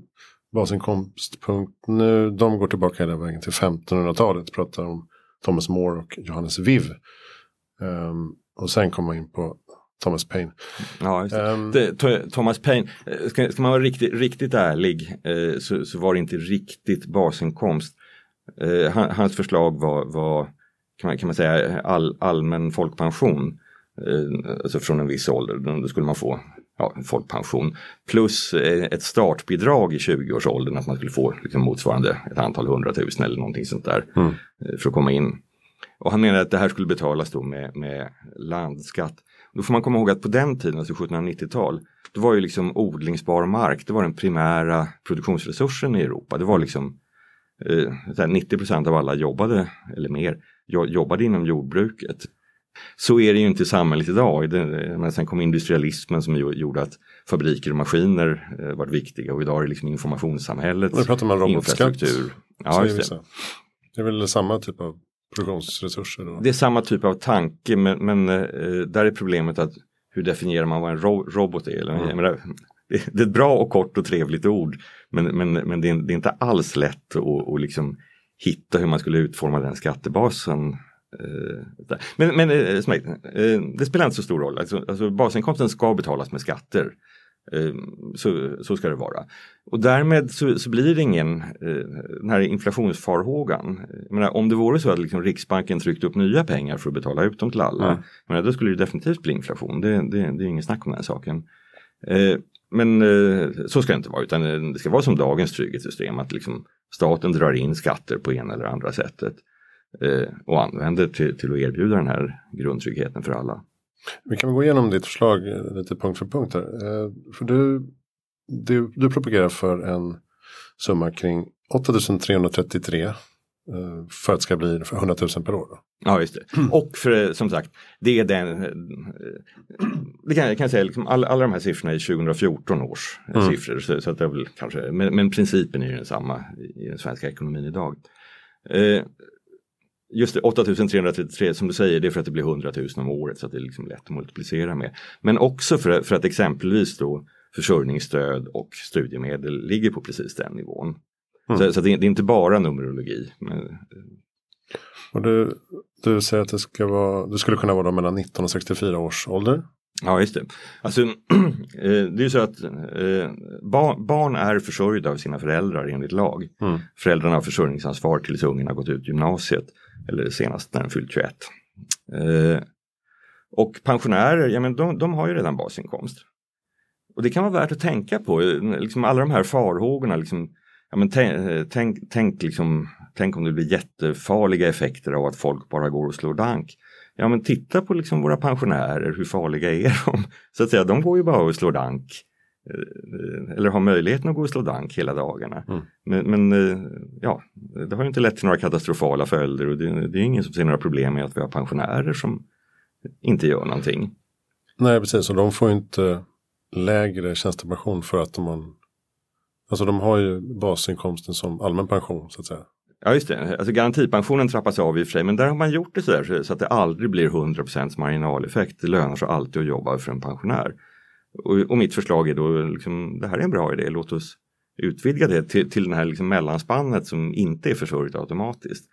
basinkomst.nu, de går tillbaka hela vägen till 1500-talet. Pratar om Thomas More och Johannes Viv. Um, och sen kommer man in på Thomas Paine. Ja, um, det, Thomas Paine, eh, ska, ska, man vara riktigt, riktigt ärlig eh, så, så, var det inte riktigt basinkomst. Eh, hans förslag var, var kan, man, kan man säga all, allmän folkpension. Eh, alltså från en viss ålder, då skulle man få ja, folkpension plus eh, ett startbidrag i 20-årsåldern att man skulle få liksom motsvarande ett antal hundratusen eller någonting sånt där mm. Eh, för att komma in. Och han menar att det här skulle betalas då med, med landskatt. Då får man komma ihåg att på den tiden, alltså 1790-tal, då var ju liksom odlingsbar mark, det var den primära produktionsresursen i Europa. Det var liksom eh, 90% av alla jobbade, eller mer, jobbade inom jordbruket. Så är det ju inte i samhället idag. Men sen kom industrialismen som gjorde att fabriker och maskiner eh, var viktiga och idag är det liksom informationssamhället. Nu pratar man robotskatt. Ja, det. det är väl samma typ av produktionsresurser? Då? Det är samma typ av tanke men, men eh, där är problemet att hur definierar man vad en ro robot är? Mm. Menar, det, det, är ett bra och kort och trevligt ord men, men, men det, är, det är inte alls lätt att, att liksom hitta hur man skulle utforma den skattebasen men, men eh, eh, det spelar inte så stor roll. Alltså, alltså basinkomsten ska betalas med skatter. Så, så ska det vara. Och därmed så, så blir det ingen den här inflationsfarhågan. Menar, om det vore så att liksom Riksbanken tryckte upp nya pengar för att betala ut dem till alla. Mm. Menar, då skulle det definitivt bli inflation. Det, det, det är inget snack om den saken. Men så ska det inte vara utan det ska vara som dagens trygghetssystem att liksom staten drar in skatter på ena eller andra sättet eh, och använder till, till att erbjuda den här grundtryggheten för alla. Vi kan gå igenom ditt förslag eh, lite punkt för punkt. Här. Eh, för du, du, du propagerar för en summa kring 8333 eh, för att det ska bli 100 000 per år. Då. Ja, just det. Och för, som sagt, det är den, eh, det kan jag kan säga, liksom alla, alla de här siffrorna är 2014 års mm. siffror. Så, så, att det är väl kanske, men, men principen är ju densamma i den svenska ekonomin idag. Eh, Just det, 8333 som du säger, det är för att det blir 100 000 om året så att det är liksom lätt att multiplicera med. Men också för, för att exempelvis då försörjningsstöd och studiemedel ligger på precis den nivån. Mm. Så, så det, är, det, är inte bara numerologi. Men... Och du, du säger att det, ska vara, det skulle kunna vara mellan 19 och 64 års ålder? Ja, just det. Alltså, (clears throat) eh, det är så att eh, barn är försörjda av sina föräldrar enligt lag. Mm. Föräldrarna har försörjningsansvar tills ungen har gått ut gymnasiet eller senast när den fyllt 21. Eh, och pensionärer, ja men de, de har ju redan basinkomst. Och det kan vara värt att tänka på, liksom alla de här farhågorna. Liksom, ja, men tänk, eh, tänk, tänk, liksom, tänk om det blir jättefarliga effekter av att folk bara går och slår dank. Ja men titta på liksom våra pensionärer, hur farliga är de? (laughs) Så att säga, de går ju bara och slår dank. Eh, eller har möjligheten att gå och slå dank hela dagarna. Mm. Men, men, eh, ja, det har inte lett till några katastrofala följder och det, det är ingen som ser några problem med att vi har pensionärer som inte gör någonting. Nej precis, och de får inte lägre tjänstepension för att de har Alltså de har ju basinkomsten som allmän pension så att säga. Ja just det, alltså garantipensionen trappas av i och för sig men där har man gjort det så, där, så att det aldrig blir 100% marginaleffekt. Det lönar sig alltid att jobba för en pensionär. Och, och mitt förslag är då, liksom, det här är en bra idé, låt oss utvidga det till, till den här liksom mellanspannet som inte är försörjt automatiskt.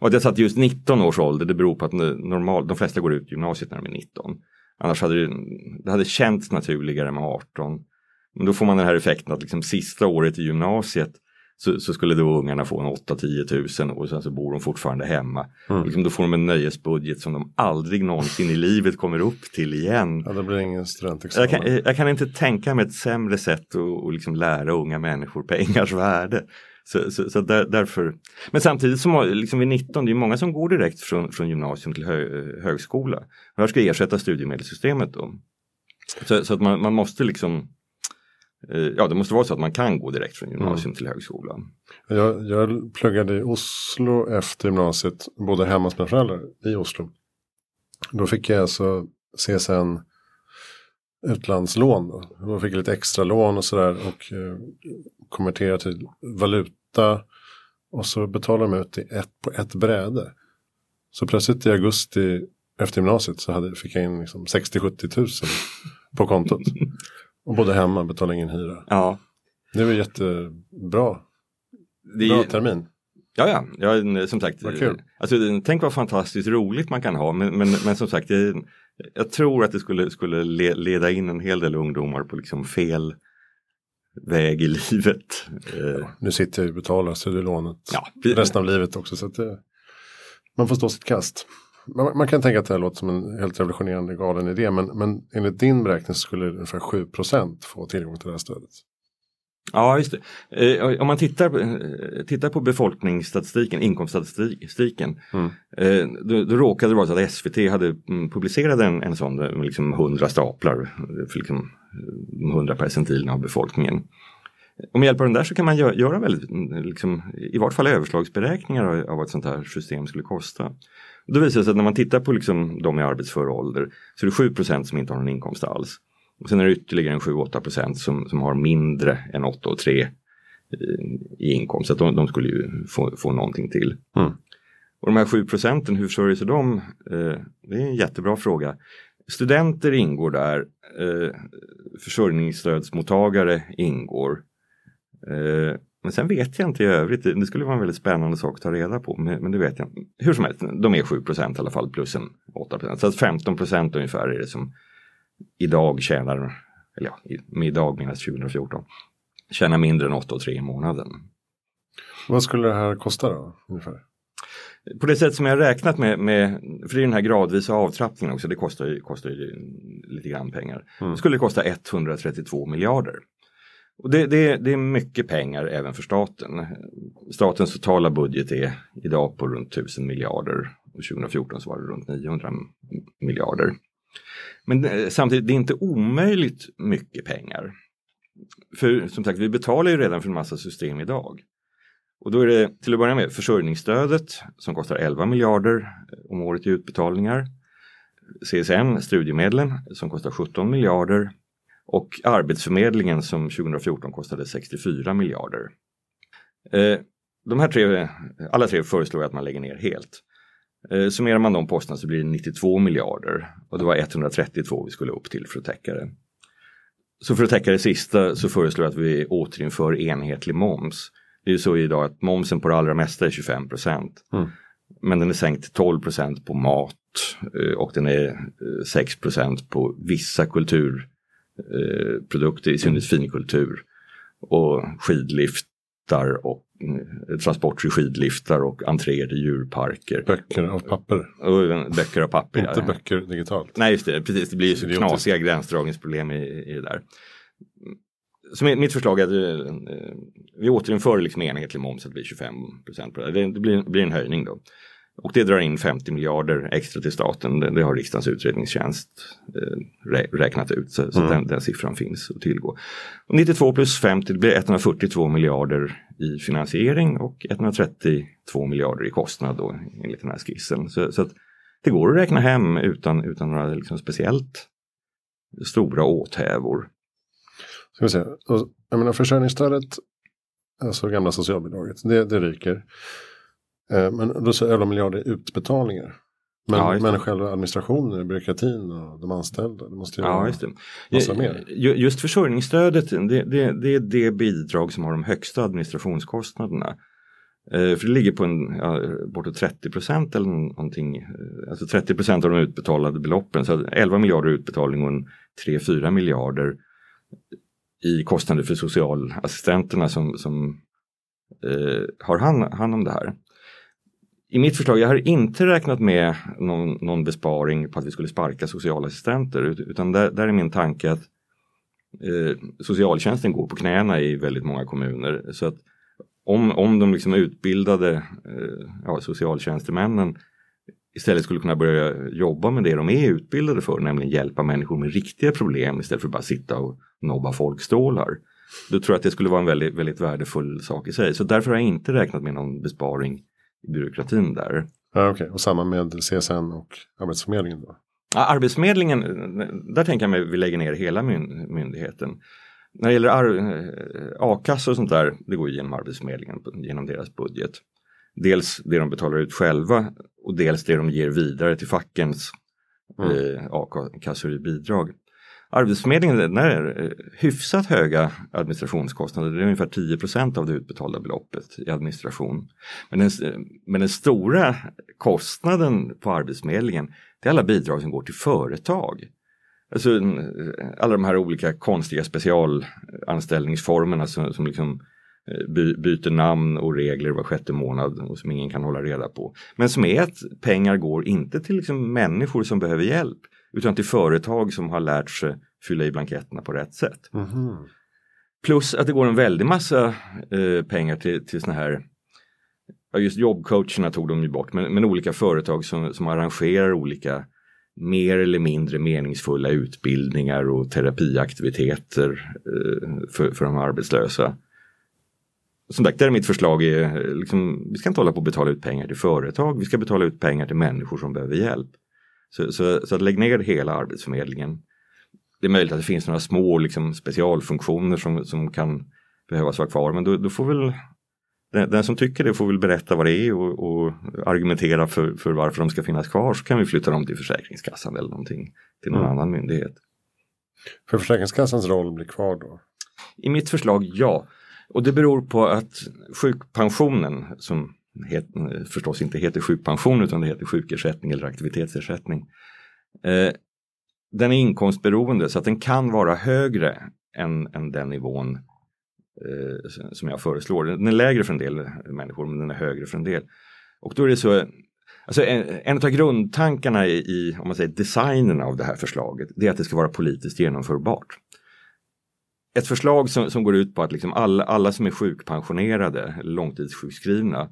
Och att jag satt just 19 års ålder, det beror på att normal, de flesta går ut gymnasiet när de är 19. Annars hade det, det hade känts naturligare med 18. Men då får man den här effekten att liksom sista året i gymnasiet så, så, skulle då ungarna få en 8-10 tusen och sen så bor de fortfarande hemma. Mm. Liksom då får de en nöjesbudget som de aldrig någonsin i (laughs) livet kommer upp till igen. Ja, det blir ingen studentexamen. Jag kan, jag kan inte tänka mig ett sämre sätt att, att liksom lära unga människor pengars värde. Så, så, så där, därför. Men samtidigt som liksom vid 19, det är många som går direkt från, från gymnasium till hö, högskola. Och här ska ersätta studiemedelssystemet då. Så, så att man, man måste liksom ja, det måste vara så att man kan gå direkt från gymnasium mm. till högskolan. Jag, jag pluggade i Oslo efter gymnasiet, både hemma hos mina föräldrar i Oslo. Då fick jag alltså CSN utlandslån. Då. då fick lite extra lån och sådär och eh, konvertera till valuta. Och så betalade de ut i ett, på ett bräde. Så plötsligt i augusti efter gymnasiet så hade, fick jag in liksom 60-70 tusen på kontot. (laughs) Och bodde hemma, betalade ingen hyra. Ja. Det var jättebra. Det Bra termin. Ja, ja, ja som sagt. Vad kul. Alltså, tänk vad fantastiskt roligt man kan ha. Men, men, men som sagt, jag, jag tror att det skulle, skulle leda in en hel del ungdomar på liksom fel väg i livet. Ja, nu sitter jag och betalar studielånet ja, resten av livet också. Så att man får stå sitt kast man, man, kan tänka att det här låter som en helt revolutionerande galen idé. Men, men enligt din beräkning skulle ungefär 7% få tillgång till det här stödet. Ja, just det. Eh, om man tittar, eh, tittar på befolkningsstatistiken, inkomststatistiken. Mm. Eh, då, då råkade det vara så att SVT hade mm, publicerat en, en sån liksom 100 staplar för liksom 100 percentilerna av befolkningen. Och med hjälp av den där så kan man gö göra väldigt, mm, liksom, i vart fall överslagsberäkningar av, av vad ett sånt här system skulle kosta. Då visar det sig att när man tittar på liksom de i arbetsför ålder så är det 7% som inte har någon inkomst alls. Och sen är det ytterligare en 7-8 som, som har mindre än 8 och 3 i, i inkomst. Så de, de, skulle ju få, få någonting till. Mm. Och de här 7 procenten, hur försörjer sig de? Eh, det är en jättebra fråga. Studenter ingår där, eh, försörjningsstödsmottagare ingår. Eh, men sen vet jag inte i övrigt, det skulle vara en väldigt spännande sak att ta reda på, men, men det vet jag inte. Hur som helst, de är 7 i alla fall plus en 8% Så att 15% ungefär är det som idag tjänar, eller ja, med idag menas 2014, tjänar mindre än 8 3 i månaden. Vad skulle det här kosta då ungefär? På det sätt som jag räknat med, med för det är den här gradvisa avtrappningen också, det kostar ju, kostar ju lite grann pengar. Mm. Det skulle kosta 132 miljarder. Och det, det, det, är mycket pengar även för staten. Statens totala budget är idag på runt 1000 miljarder och 2014 så var det runt 900 miljarder. Men eh, samtidigt, det är inte omöjligt mycket pengar. För som sagt, vi betalar ju redan för en massa system idag. Och då är det till att börja med försörjningsstödet som kostar 11 miljarder eh, om året i utbetalningar. CSN, studiemedlen, som kostar 17 miljarder och Arbetsförmedlingen som 2014 kostade 64 miljarder. Eh, de här tre, alla tre föreslår att man lägger ner helt. Eh, summerar man de posterna så blir det 92 miljarder och det var 132 vi skulle upp till för att täcka det. Så för att täcka det sista så föreslår jag att vi återinför enhetlig moms. Det är ju så idag att momsen på det allra mesta är 25 procent. Mm. Men den är sänkt till 12 procent på mat eh, och den är 6 eh, procent på vissa kulturprodukter, i synnerhet finkultur. Och skidliftar och Eh, transporter i skidliftar och entréer till djurparker. Böcker av papper. Och, böcker av papper. Inte ja. böcker digitalt. Nej, just det. Precis, det blir så knasiga gränsdragningsproblem i, i det där. Så mitt förslag är att eh, vi återinför liksom enhetlig moms, att det blir 25 procent det. Blir, det blir en höjning då. Och det drar in 50 miljarder extra till staten. Det, det har riksdagens utredningstjänst eh, räknat ut. Så, så mm. den, den, siffran finns att tillgå. Och 92 plus 50 det blir 142 miljarder i finansiering och 132 miljarder i kostnad då, enligt den här skissen. Så, så det går att räkna hem utan, utan några liksom speciellt stora åthävor. Ska vi se. Jag menar, försörjningsstödet, alltså gamla socialbidraget, det, det ryker. Eh, men då säger 11 miljarder utbetalningar. Men, ja, men själva administrationen, byråkratin och de anställda, det måste ju ja, just det. massa mer. Just försörjningsstödet, det, det, det, är det bidrag som har de högsta administrationskostnaderna. Eh, för det ligger på en, ja, bortåt 30 procent eller någonting, eh, alltså 30 procent av de utbetalade beloppen. Så 11 miljarder utbetalning och 3-4 miljarder i kostnader för socialassistenterna som, som eh, har hand, hand om det här i mitt förslag, jag har inte räknat med någon, någon besparing på att vi skulle sparka socialassistenter utan där, där är min tanke att eh, socialtjänsten går på knäna i väldigt många kommuner. Så att om, om de liksom utbildade eh, ja, socialtjänstemännen istället skulle kunna börja jobba med det de är utbildade för, nämligen hjälpa människor med riktiga problem istället för att bara sitta och nobba folkstålar. Då tror jag att det skulle vara en väldigt, väldigt värdefull sak i sig. Så därför har jag inte räknat med någon besparing byråkratin där. Ja, okay. Och samma med CSN och Arbetsförmedlingen då? Ja, Arbetsförmedlingen, där tänker jag mig vi lägger ner hela myndigheten. När det gäller eh, a-kassa och sånt där, det går genom Arbetsförmedlingen, genom deras budget. Dels det de betalar ut själva och dels det de ger vidare till fackens mm. eh, a-kassor i bidrag. Arbetsförmedlingen är eh, hyfsat höga administrationskostnader, det är ungefär 10% av det utbetalda beloppet i administration. Men den, men den stora kostnaden på Arbetsförmedlingen det är alla bidrag som går till företag. Alltså, eh, alla de här olika konstiga specialanställningsformerna som, som liksom eh, by, byter namn och regler var sjätte månad och som ingen kan hålla reda på. Men som är att pengar går inte till liksom människor som behöver hjälp utan till företag som har lärt sig fylla i blanketterna på rätt sätt. Mm. Plus att det går en väldig massa eh, pengar till, till såna här Ja, just jobbcoacherna tog de ju bort, men, men olika företag som, som arrangerar olika mer eller mindre meningsfulla utbildningar och terapiaktiviteter eh, för, för de arbetslösa. Som sagt, där är mitt förslag är, liksom, vi ska inte hålla på att betala ut pengar till företag, vi ska betala ut pengar till människor som behöver hjälp. Så, så, så att lägg ner hela Arbetsförmedlingen. Det är möjligt att det finns några små liksom, specialfunktioner som, som kan behövas vara kvar men då, då får väl den, den, som tycker det får väl berätta vad det är och, och, argumentera för, för varför de ska finnas kvar så kan vi flytta dem till Försäkringskassan eller någonting till någon mm. annan myndighet. För Försäkringskassans roll blir kvar då? I mitt förslag ja. Och det beror på att sjukpensionen som het, förstås inte heter sjukpension utan det heter sjukersättning eller aktivitetsersättning. Eh, den är inkomstberoende så att den kan vara högre än, än den nivån eh, som jag föreslår. Den är lägre för en del människor men den är högre för en del. Och då är det så, alltså en, en av grundtankarna i, i, om man säger designen av det här förslaget, det är att det ska vara politiskt genomförbart. Ett förslag som, som går ut på att liksom alla, alla som är sjukpensionerade, långtidssjukskrivna,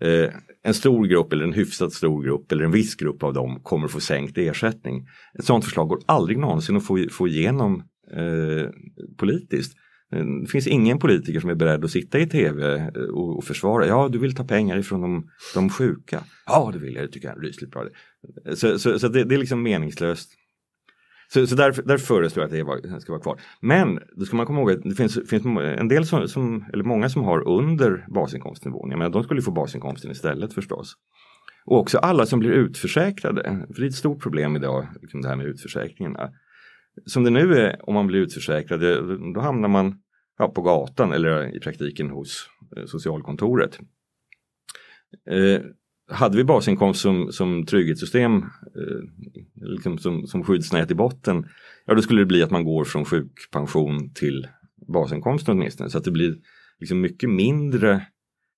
Eh, en stor grupp eller en hyfsat stor grupp eller en viss grupp av dem kommer få sänkt ersättning. Ett sådant förslag går aldrig någonsin att få, få igenom eh, politiskt. Eh, det finns ingen politiker som är beredd att sitta i tv eh, och, och försvara. Ja, du vill ta pengar ifrån de, de sjuka. Ja, det vill jag. Det tycker jag är rysligt bra. Så, så, så det, det, är liksom meningslöst. Så, så därför, därför föreslår jag att det ska vara kvar. Men då ska man komma ihåg att det finns, finns en del som, som, eller många som har under basinkomstnivån. Jag menar, de skulle få basinkomsten istället förstås. Och också alla som blir utförsäkrade. För det är ett stort problem idag, liksom det här med utförsäkringarna. Som det nu är, om man blir utförsäkrad, då hamnar man ja, på gatan eller i praktiken hos eh, socialkontoret. Eh, hade vi basinkomst som, som trygghetssystem, eh, liksom som, som skyddsnät i botten, ja då skulle det bli att man går från sjukpension till basinkomsten åtminstone. Så att det blir liksom mycket mindre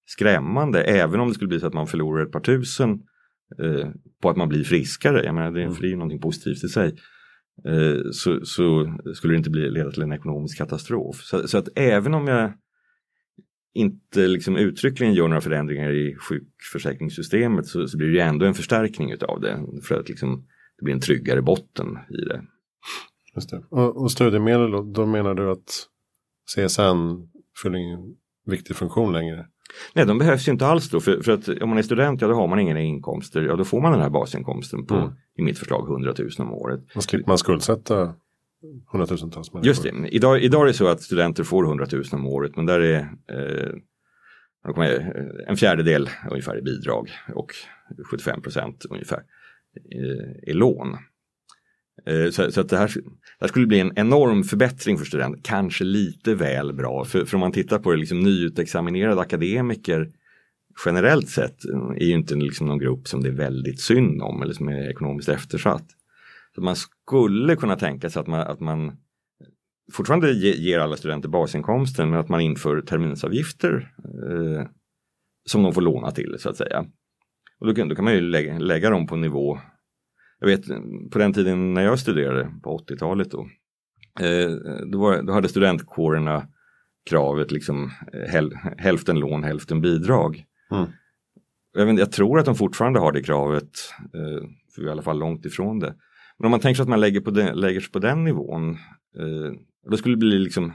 skrämmande, även om det skulle bli så att man förlorar ett par tusen eh, på att man blir friskare. Jag menar, det, för det är ju någonting positivt i sig. Eh, så, så, skulle det inte bli, leda till en ekonomisk katastrof. Så, så att även om jag inte liksom uttryckligen gör några förändringar i sjukförsäkringssystemet så, så blir det ju ändå en förstärkning utav det. För att liksom, det blir en tryggare botten i det. Just det. Och, och studiemedel då, då menar du att CSN fyller ingen viktig funktion längre? Nej, de behövs ju inte alls då. För, för, att om man är student, ja då har man inga inkomster. Ja, då får man den här basinkomsten på, mm. i mitt förslag, 100 000 om året. Man slipper man skuldsätta hundratusentals människor. Just det, idag, idag är det så att studenter får 100 000 om året men där är eh, eh, en fjärdedel ungefär i bidrag och 75 procent ungefär i, i lån. Eh, så, så, att det här, det här, skulle bli en enorm förbättring för studenter, kanske lite väl bra. För, för om man tittar på det, liksom, nyutexaminerade akademiker generellt sett eh, är ju inte liksom någon grupp som det är väldigt synd om eller som är ekonomiskt eftersatt. Så man skulle kunna tänka sig att man, att man fortfarande ger alla studenter basinkomsten men att man inför terminsavgifter eh, som de får låna till så att säga. Och då, kan, då kan man ju lägga, lägga dem på nivå jag vet på den tiden när jag studerade på 80-talet då, eh, då, var, då, hade studentkårerna kravet liksom eh, häl, hälften lån, hälften bidrag. Mm. Jag, vet, jag, tror att de fortfarande har det kravet, eh, för vi är i alla fall långt ifrån det. Men om man tänker sig att man lägger, på den, lägger sig på den nivån, eh, då skulle det bli liksom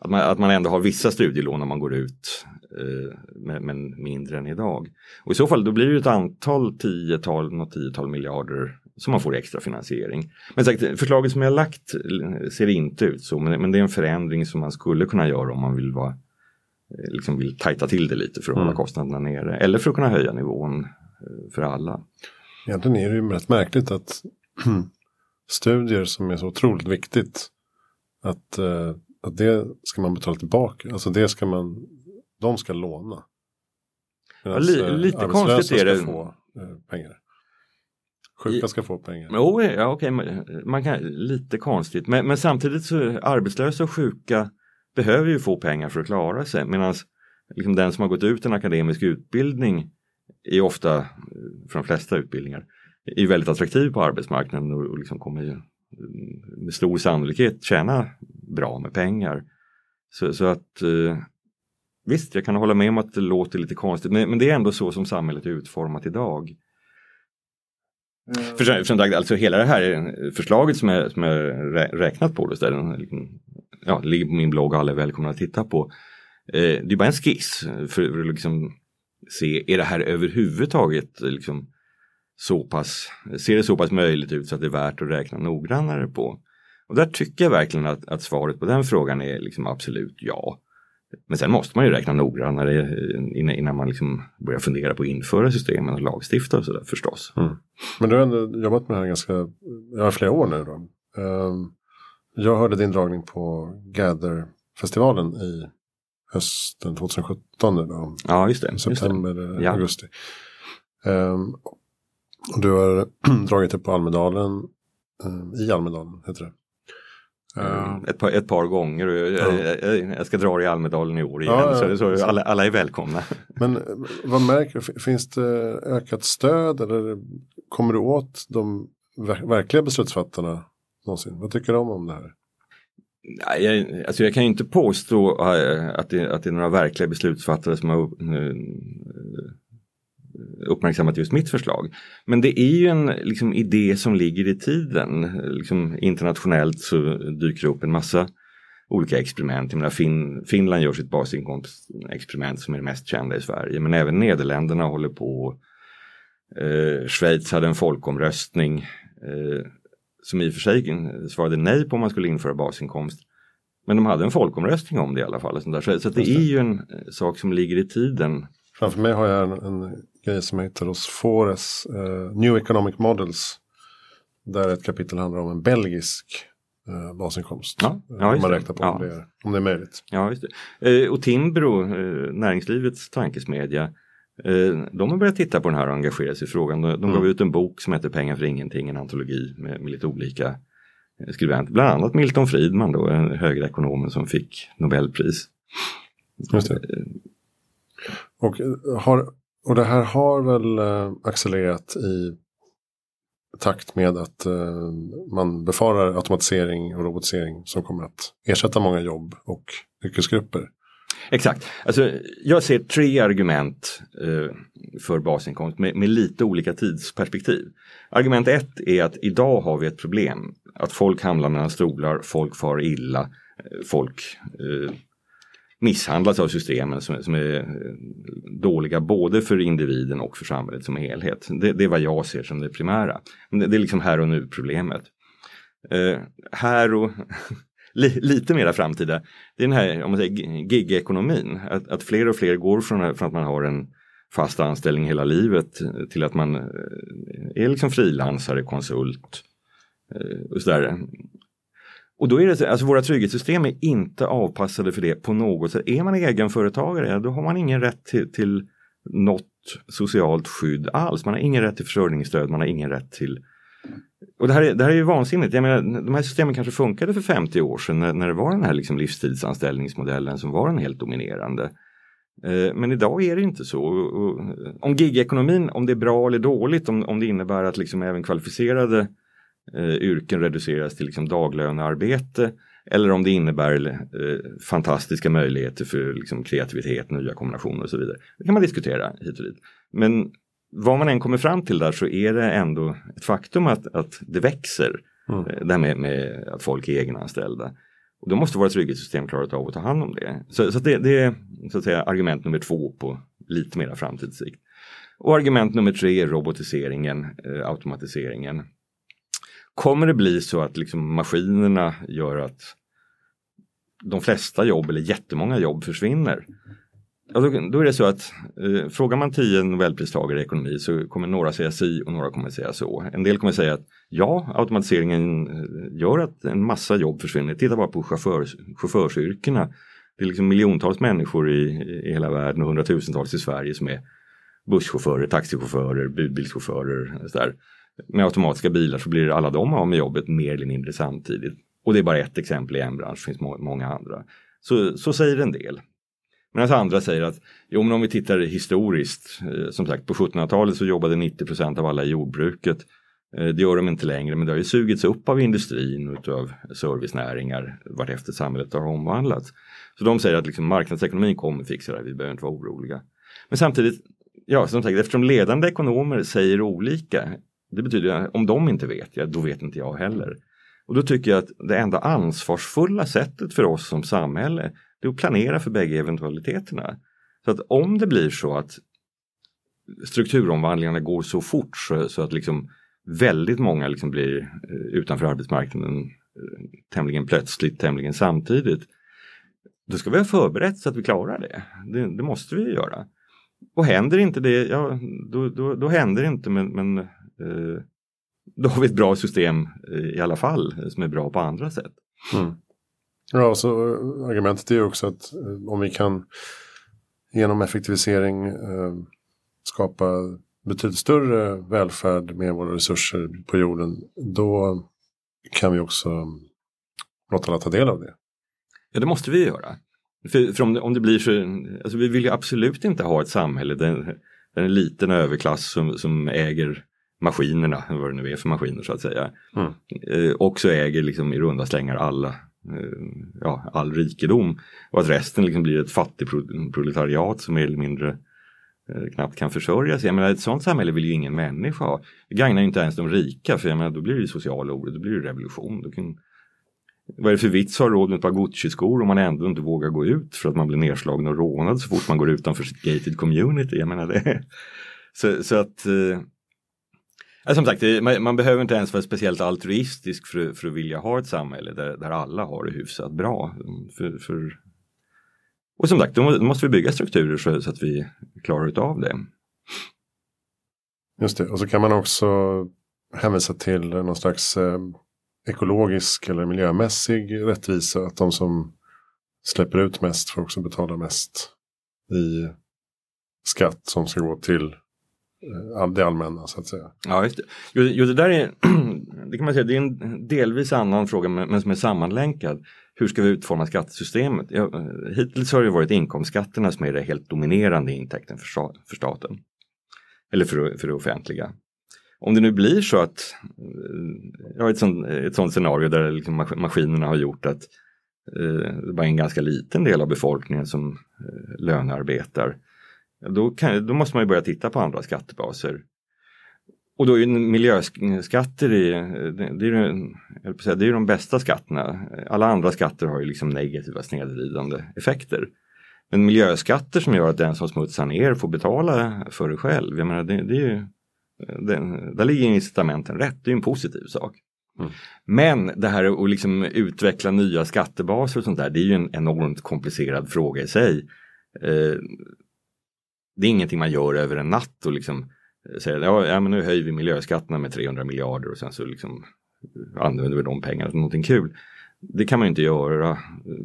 att man, att man ändå har vissa studielån när man går ut, eh, men, mindre än idag. Och i så fall då blir det ett antal tiotal, något tiotal miljarder som man får i extra finansiering. Men sagt, förslaget som jag lagt ser inte ut så, men, men det är en förändring som man skulle kunna göra om man vill vara eh, liksom vill tajta till det lite för att mm. hålla kostnaderna nere eller för att kunna höja nivån eh, för alla. Egentligen är det ju rätt märkligt att studier som är så otroligt viktigt att eh, att det ska man betala tillbaka. Alltså det ska man, de ska låna. ja, li, eh, lite konstigt är det. Ska få, eh, pengar. Sjuka ska få pengar. Jo, ja, okej, man kan, lite konstigt. Men, men samtidigt så arbetslösa och sjuka behöver ju få pengar för att klara sig. Medan liksom den som har gått ut en akademisk utbildning är ofta, för de flesta utbildningar, är väldigt attraktiv på arbetsmarknaden och, och liksom kommer ju med stor sannolikhet tjäna bra med pengar. Så, så att eh, visst, jag kan hålla med om att det låter lite konstigt, men, men det är ändå så som samhället är utformat idag. Mm. För, för, alltså hela det här förslaget som jag, som jag räknat på, det, ja, ligger på min blogg och alla är välkomna att titta på. Eh, det är bara en skiss för att liksom se, är det här överhuvudtaget liksom, så pass, ser det så pass möjligt ut så att det är värt att räkna noggrannare på. Och där tycker jag verkligen att, att svaret på den frågan är liksom absolut ja. Men sen måste man ju räkna noggrannare innan man liksom börjar fundera på att införa systemen och lagstifta och sådär förstås. Mm. Men du har ändå jobbat med det här ganska, ja, flera år nu då. Um, jag hörde din dragning på Gather-festivalen i hösten 2017. Då. Ja, just det. September, just det. augusti. Um, du har (clears throat) dragit det på Almedalen, um, i Almedalen heter det. Mm. Ett, par, ett par gånger och jag, ja. jag, jag, ska dra i Almedalen i år igen. Ja, ja. Så, så alla, alla, är välkomna. (laughs) Men eh, vad märker du? Finns det ökat stöd eller kommer du åt de verkliga beslutsfattarna någonsin? Vad tycker de om det här? Jag, alltså jag kan inte påstå eh, att det, att det är några verkliga beslutsfattare som har eh, uppmärksammat just mitt förslag. Men det är ju en liksom, idé som ligger i tiden. Liksom, internationellt så dyker det upp en massa olika experiment. Jag menar, fin Finland gör sitt basinkomstexperiment som är det mest kända i Sverige. Men även Nederländerna håller på. Eh, Schweiz hade en folkomröstning eh, som i och för sig svarade nej på om man skulle införa basinkomst. Men de hade en folkomröstning om det i alla fall. Så, så, så det är ju en eh, sak som ligger i tiden. Framför mig har jag en, en grej som heter hos Fores uh, New Economic Models. Där ett kapitel handlar om en belgisk uh, basinkomst. Ja, ja, man räknar på ja. om, det är, om det är möjligt. Ja, just det. Uh, och Timbro, näringslivets tankesmedja, de har börjat titta på den här och engagera sig i frågan. De, de mm. gav ut en bok som heter Pengar för ingenting, en antologi med, med lite olika skribenter. Bland annat Milton Friedman, då, en högerekonomen som fick Nobelpris. Just det. Och, eh, har, och det här har väl eh, accelererat i takt med att eh, man befarar automatisering och robotisering som kommer att ersätta många jobb och yrkesgrupper. Exakt. Alltså, jag ser tre argument eh, för basinkomst med, med, lite olika tidsperspektiv. Argument ett är att idag har vi ett problem. Att folk hamnar mellan stolar, folk far illa, folk eh, misshandlas av systemen som, som, är eh, dåliga både för individen och för samhället som helhet. Det, det är vad jag ser som det primära. Det, det är liksom här och nu problemet. Eh, här och (laughs) li, lite mera framtida, det är den här om man säger, gig-ekonomin. Att, att fler och fler går från, från att man har en fast anställning hela livet till att man eh, är liksom frilansare, konsult eh, och sådär. Och då är det så, alltså våra trygghetssystem är inte avpassade för det på något sätt. Är man egenföretagare, då har man ingen rätt till, till något socialt skydd alls. Man har ingen rätt till försörjningsstöd, man har ingen rätt till och det här, är, det här är ju vansinnigt. Jag menar, de här systemen kanske funkade för 50 år sedan när, när det var den här liksom livstidsanställningsmodellen som var den helt dominerande. Eh, men idag är det inte så. Om gigekonomin, om det är bra eller dåligt, om, om det innebär att liksom även kvalificerade eh, yrken reduceras till liksom daglönearbete eller om det innebär eh, fantastiska möjligheter för liksom, kreativitet, nya kombinationer och så vidare. Det kan man diskutera hit och dit. Men vad man än kommer fram till där så är det ändå ett faktum att, att det växer. Mm. Eh, det här med, med, att folk är egenanställda. Och då måste våra trygghetssystem klara av att ta hand om det. Så, så det, det, är så att säga argument nummer två på lite mera framtidssikt. Och argument nummer tre är robotiseringen, eh, automatiseringen. Kommer det bli så att liksom maskinerna gör att de flesta jobb eller jättemånga jobb försvinner? Ja, då, då är det så att eh, frågar man tio nobelpristagare i ekonomi så kommer några säga si och några kommer säga så. En del kommer säga att ja, automatiseringen eh, gör att en massa jobb försvinner. Titta bara på chaufför, chaufförsyrkena. Det är liksom miljontals människor i, i hela världen och hundratusentals i Sverige som är busschaufförer, taxichaufförer, budbilschaufförer. Så där med automatiska bilar så blir alla de av med jobbet mer eller mindre samtidigt. Och det är bara ett exempel i en bransch, det finns må många andra. Så, så säger en del. Medan alltså andra säger att jo, men om vi tittar historiskt, eh, som sagt på 1700-talet så jobbade 90% av alla i jordbruket. Eh, det gör de inte längre men det har ju sugits upp av industrin och av servicenäringar vartefter samhället har omvandlats. Så de säger att liksom marknadsekonomin kommer fixa det, vi behöver inte vara oroliga. Men samtidigt, ja som sagt eftersom ledande ekonomer säger olika det betyder att om de inte vet, ja, då vet inte jag heller. Och då tycker jag att det enda ansvarsfulla sättet för oss som samhälle det är att planera för bägge eventualiteterna. Så att om det blir så att strukturomvandlingarna går så fort så, så att liksom väldigt många liksom blir eh, utanför arbetsmarknaden eh, tämligen plötsligt, tämligen samtidigt. Då ska vi ha förberett så att vi klarar det. Det, det måste vi göra. Och händer inte det, ja då, då, då händer det inte men, men då har vi ett bra system eh, i alla fall som är bra på andra sätt. Mm. Ja, så eh, argumentet är också att eh, om vi kan genom effektivisering eh, skapa betydligt större välfärd med våra resurser på jorden, då kan vi också låta alla ta del av det. Ja, det måste vi göra. För, för om, det, om det blir så, alltså vi vill ju absolut inte ha ett samhälle där, där en liten överklass som, som äger maskinerna, vad det nu är för maskiner så att säga, mm. eh, också äger liksom i runda slängar alla Eh, ja, all rikedom och att resten liksom blir ett fattigproletariat som mer eller mindre eh, knappt kan försörja sig. Jag menar, ett sånt samhälle vill ju ingen människa ha. Det gagnar ju inte ens de rika för jag menar, då blir det social oro, då blir det revolution. Då kan... vad är det för vits att ha råd med ett par Gucci-skor om man ändå inte vågar gå ut för att man blir nedslagen och rånad så fort man går utanför sitt gated community. Jag menar det. (laughs) Så, så att eh, som sagt, man, man, behöver inte ens vara speciellt altruistisk för, för att vilja ha ett samhälle där, där alla har det hyfsat bra. För, för... Och som sagt, då måste vi bygga strukturer så, så att vi klarar av det. Just det, och så kan man också hänvisa till någon slags eh, ekologisk eller miljömässig rättvisa. Att de som släpper ut mest får också betala mest i skatt som ska gå till det allmänna så att säga. Ja, just det. Jo, jo, det där är, (clears throat) det kan man säga, det är en delvis annan fråga men som är sammanlänkad. Hur ska vi utforma skattesystemet? Ja, hittills har det varit inkomstskatterna som är det helt dominerande intäkten för, för staten. Eller för, för det offentliga. Om det nu blir så att, eh, ja, ett, sånt, ett sånt scenario där liksom maskinerna har gjort att eh, det bara är en ganska liten del av befolkningen som eh, lönearbetar. Då, kan, då måste man ju börja titta på andra skattebaser. Och då är miljöskatter i, det, är, det, det är de bästa skatterna. Alla andra skatter har ju liksom negativa snedvridande effekter. Men miljöskatter som gör att den som smutsar ner får betala för det själv. Jag menar, det, det är ju, det, där ligger incitamenten rätt, det är en positiv sak. Mm. Men det här att liksom utveckla nya skattebaser och sånt där, det är ju en enormt komplicerad fråga i sig. Eh, det är ingenting man gör över en natt och liksom eh, säger ja, ja men nu höjer vi miljöskatterna med 300 miljarder och sen så liksom eh, använder vi de pengarna till någonting kul. Det kan man inte göra,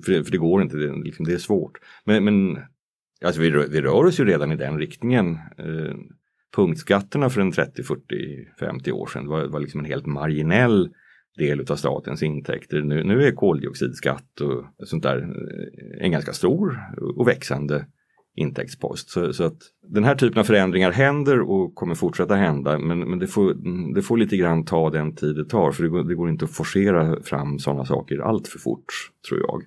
för det, för det går inte, det, liksom, det är svårt. Men, men alltså vi, vi rör oss ju redan i den riktningen. Eh, punktskatterna för en 30, 40, 50 år sedan var, var liksom en helt marginell del av statens intäkter. Nu, nu är koldioxidskatt och sånt där eh, en ganska stor och växande intäktspost. Så, så, att den här typen av förändringar händer och kommer fortsätta hända men, men det, får, det får lite grann ta den tid det tar för det går, det går inte att forcera fram sådana saker allt för fort tror jag.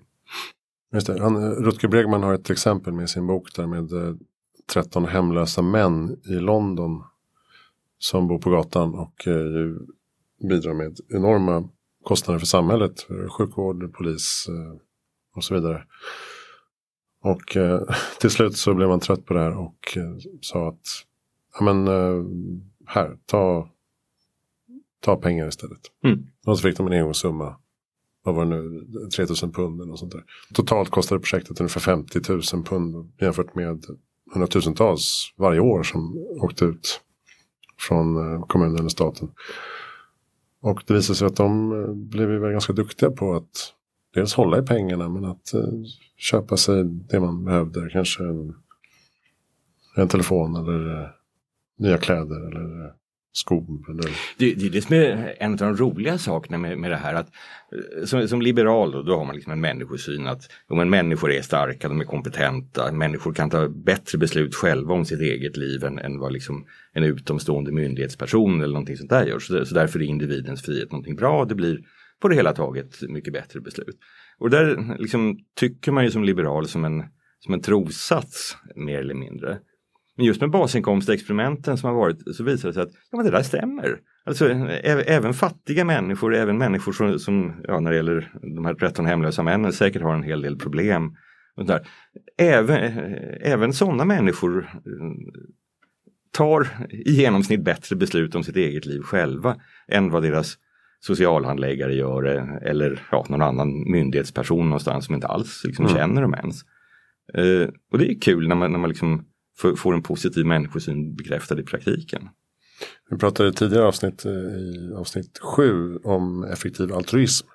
Just det. Han, Rutger Bregman har ett exempel med sin bok där med eh, 13 hemlösa män i London som bor på gatan och eh, bidrar med enorma kostnader för samhället, för sjukvård, polis eh, och så vidare. Och eh, (laughs) till slut så blev man trött på det här och eh, sa att ja men eh, här, ta, ta pengar istället. Mm. Och så fick de en engångssumma. Vad var det nu? 3000 pund eller något sånt där. Totalt kostade projektet ungefär 50 000 pund jämfört med hundratusentals varje år som åkte ut från eh, kommunen eller staten. Och det visade sig att de eh, blev väl ganska duktiga på att dels hålla i pengarna men att eh, köpa sig det man behövde. Kanske en, en telefon eller eh, nya kläder eller eh, skor. Eller... Det, det är det som är en av de roliga sakerna med, med det här att som, som liberal då, då har man liksom en människosyn att jo, men människor är starka, de är kompetenta, människor kan ta bättre beslut själva om sitt eget liv än, än vad liksom en utomstående myndighetsperson eller någonting sånt där gör. Så, så därför är individens frihet någonting bra, det blir på det hela taget mycket bättre beslut. Och där liksom tycker man ju som liberal som en, som en trossats mer eller mindre. Men just med basinkomstexperimenten som har varit så visar det sig att ja, men det där stämmer. Alltså, även fattiga människor, även människor som, som ja, när det gäller de här 13 hemlösa männen säkert har en hel del problem. Och där. Även, även sådana människor mm, tar i genomsnitt bättre beslut om sitt eget liv själva än vad deras socialhandläggare gör det eller ja, någon annan myndighetsperson någonstans som inte alls liksom, mm. känner dem ens. Eh, och det är kul när man, när man liksom får, får en positiv människosyn bekräftad i praktiken. Vi pratade tidigare avsnitt, eh, i avsnitt sju om effektiv altruism.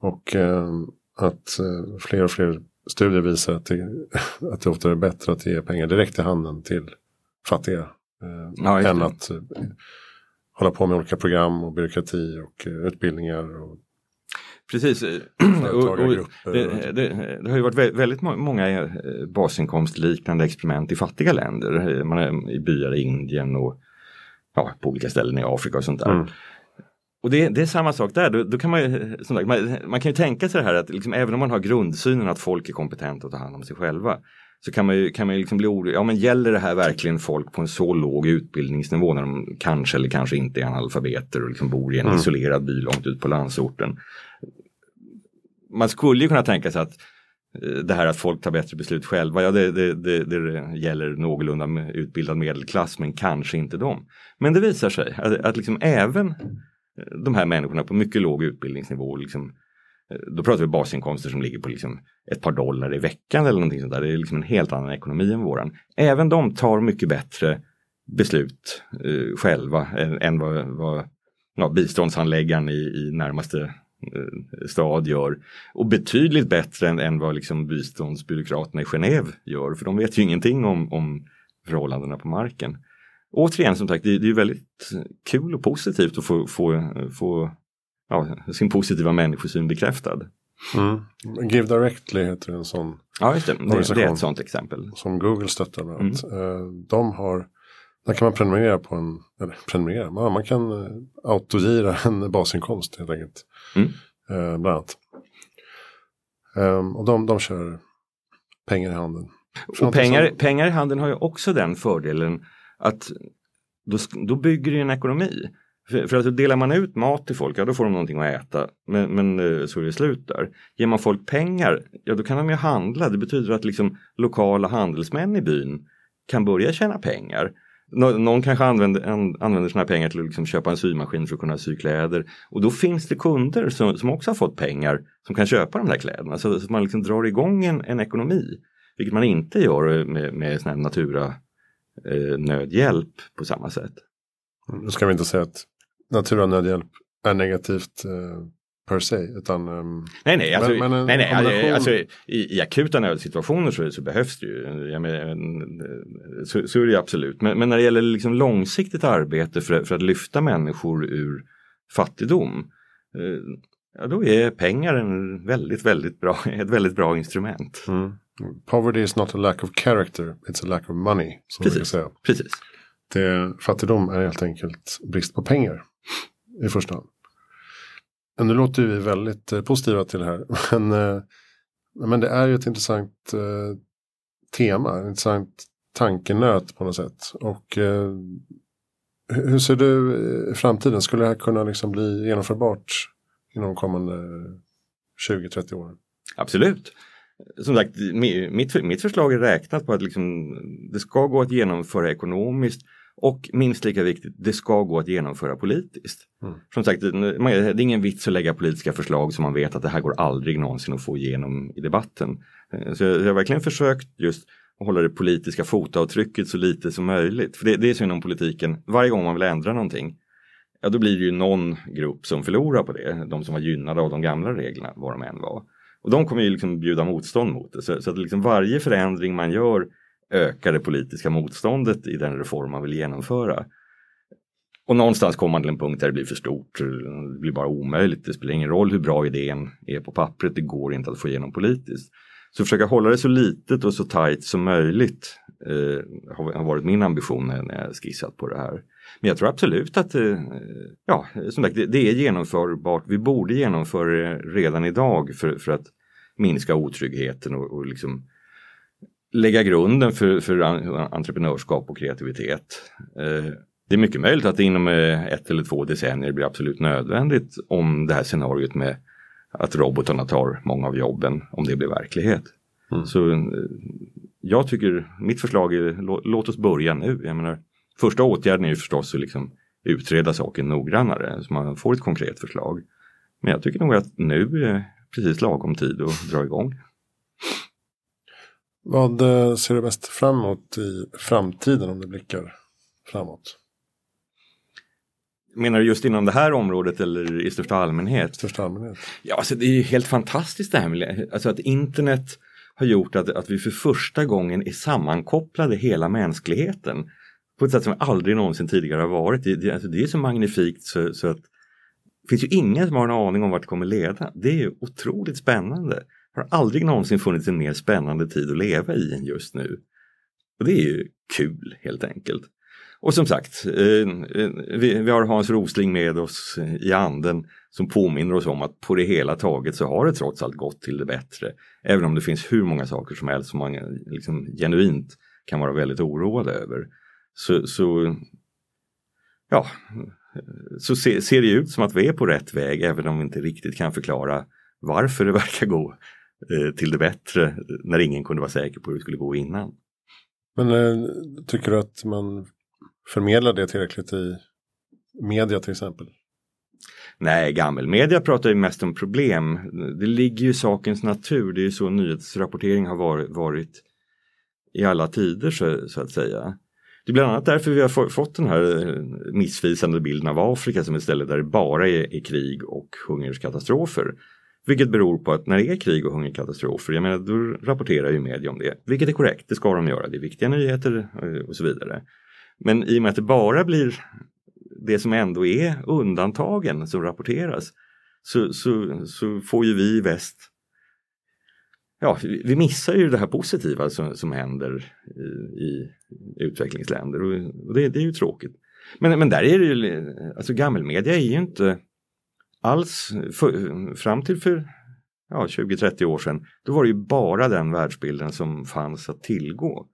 Och eh, att eh, fler och fler studier visar att det, (laughs) att det ofta är bättre att ge pengar direkt i handen till fattiga. Eh, ja, än att eh, hålla på med olika program och byråkrati och uh, utbildningar. Och Precis. (clears throat) och, och det, det, det, har ju varit väldigt många eh, basinkomstliknande experiment i fattiga länder. Man är i byar i Indien och ja, på olika ställen i Afrika och sånt där. Mm. Och det, det, är samma sak där, då, då kan man, sagt, man, man, kan ju tänka sig det här att liksom, även om man har grundsynen att folk är kompetenta att ta hand om sig själva så kan man ju, kan man ju liksom bli orolig. Ja men gäller det här verkligen folk på en så låg utbildningsnivå när de kanske eller kanske inte är analfabeter och liksom bor i en mm. isolerad by långt ut på landsorten. man skulle ju kunna tänka sig att eh, det här att folk tar bättre beslut själva, ja det, det, det, det gäller någorlunda utbildad medelklass men kanske inte dem. Men det visar sig att, att liksom även de här människorna på mycket låg utbildningsnivå, liksom, Eh, då pratar vi basinkomster som ligger på liksom ett par dollar i veckan eller någonting sånt där. Det är liksom en helt annan ekonomi än våran. Även de tar mycket bättre beslut eh, själva än, än vad, vad ja, biståndshandläggaren i, i närmaste eh, stad gör. Och betydligt bättre än, än vad liksom biståndsbyråkraterna i Genève gör. För de vet ju ingenting om, om förhållandena på marken. Återigen som sagt, det, det är väldigt kul och positivt att få, få, få ja, sin positiva människosyn bekräftad. Mm. Give Directly heter en sån Ja, just det. Det, det är ett sånt exempel. Som Google stöttar bland annat. Mm. De har där kan man prenumerera på en, eller prenumerera, man, man kan uh, autogira en basinkomst helt enkelt. Mm. Uh, bland annat. Um, och de, de kör pengar i handen. Och pengar, som... pengar i handen har ju också den fördelen att då, då bygger det en ekonomi. För, för att delar man ut mat till folk, ja då får de någonting att äta. Men, men eh, så är det slut där. Ger man folk pengar, ja då kan de ju handla. Det betyder att liksom lokala handelsmän i byn kan börja tjäna pengar. Någon kanske använder, använder sina pengar till att liksom köpa en symaskin för att kunna sy kläder. Och då finns det kunder som, som också har fått pengar som kan köpa de där kläderna. Så, så man liksom drar igång en, en ekonomi. Vilket man inte gör med, med sån här natura eh, nödhjälp på samma sätt. Nu ska vi inte säga att natura nödhjälp är negativt eh, per se. Utan, um, nej, nej, alltså, men, men nej, nej kombination... alltså, i, i, akuta nödsituationer så, så behövs det ju. Jag men, så, så är det absolut. Men, men, när det gäller liksom långsiktigt arbete för, för att lyfta människor ur fattigdom. Eh, ja, då är pengar en väldigt, väldigt bra, (laughs) ett väldigt bra instrument. Mm. Poverty is not a lack of character, it's a lack of money. Som precis, säga. precis. Det, fattigdom är helt enkelt brist på pengar i första hand. Nu låter vi väldigt eh, positiva till det här. (laughs) Men, eh, men det är ju ett intressant eh, tema, en intressant tankenöt på något sätt. Och hur ser du i framtiden? Skulle det här kunna liksom bli genomförbart inom de kommande 20-30 åren? Absolut. Som sagt, mitt, mitt förslag är räknat på att liksom, det ska gå att genomföra ekonomiskt och minst lika viktigt, det ska gå att genomföra politiskt. Mm. Som sagt, det är ingen vits att lägga politiska förslag som man vet att det här går aldrig någonsin att få igenom i debatten. Eh, så jag har verkligen försökt just att hålla det politiska fotavtrycket så lite som möjligt. För det, det är så inom politiken, varje gång man vill ändra någonting, ja då blir det ju någon grupp som förlorar på det. De som var gynnade av de gamla reglerna, vad de än var. Och de kommer ju liksom bjuda motstånd mot det. Så, så att liksom varje förändring man gör öka det politiska motståndet i den reform man vill genomföra. Och någonstans kommer man till en punkt där det blir för stort, det blir bara omöjligt. Det spelar ingen roll hur bra idén är på pappret, det går inte att få igenom politiskt. Så försöka hålla det så litet och så tajt som möjligt eh, har varit min ambition när jag skissat på det här. Men jag tror absolut att eh, ja, som sagt, det, det är genomförbart. Vi borde genomföra det redan idag för, för att minska otryggheten och, och liksom lägga grunden för, för entreprenörskap och kreativitet. Eh, det är mycket möjligt att det inom eh, ett eller två decennier blir absolut nödvändigt om det här scenariot med att robotarna tar många av jobben, om det blir verklighet. Mm. Så eh, jag tycker, mitt förslag är låt oss börja nu. Jag menar, första åtgärden är ju förstås att liksom utreda saken noggrannare så man får ett konkret förslag. Men jag tycker nog att nu är precis lagom tid att dra igång. Vad eh, ser du mest fram emot i framtiden om du blickar framåt? Menar du just inom det här området eller i största allmänhet? Största allmänhet. Ja, alltså det är ju helt fantastiskt det här med alltså att internet har gjort att, att vi för första gången är sammankopplade hela mänskligheten på ett sätt som aldrig någonsin tidigare har varit. Det, det, alltså det är så magnifikt så, så att det finns ju ingen som har en aning om vart det kommer leda. Det är ju otroligt spännande har aldrig någonsin funnits en mer spännande tid att leva i än just nu. Och det är ju kul helt enkelt. Och som sagt, eh, eh, vi, har Hans Rosling med oss eh, i anden som påminner oss om att på det hela taget så har det trots allt gått till det bättre. Även om det finns hur många saker som helst som man liksom genuint kan vara väldigt oroad över. Så, så ja, så ser, det ut som att vi är på rätt väg även om vi inte riktigt kan förklara varför det verkar gå till det bättre när ingen kunde vara säker på hur det skulle gå innan. Men eh, tycker du att man förmedlar det tillräckligt i media till exempel? Nej, gammelmedia pratar ju mest om problem. Det ligger ju i sakens natur. Det är ju så nyhetsrapportering har varit, varit i alla tider så, så, att säga. Det är bland annat därför vi har fått den här eh, missvisande bilden av Afrika som ett ställe där det bara är, är krig och hungerskatastrofer. Vilket beror på att när det är krig och hungerkatastrofer, jag menar då rapporterar ju media om det. Vilket är korrekt, det ska de göra, det är viktiga nyheter eh, och så vidare. Men i och med att det bara blir det som ändå är undantagen som rapporteras så, så, så får ju vi i väst Ja, vi missar ju det här positiva som, som händer i, i utvecklingsländer och det, det, är ju tråkigt. Men, men där är det ju, alltså gammelmedia är ju inte alls, för, fram till för ja, 20-30 år sedan, då var det ju bara den världsbilden som fanns att tillgå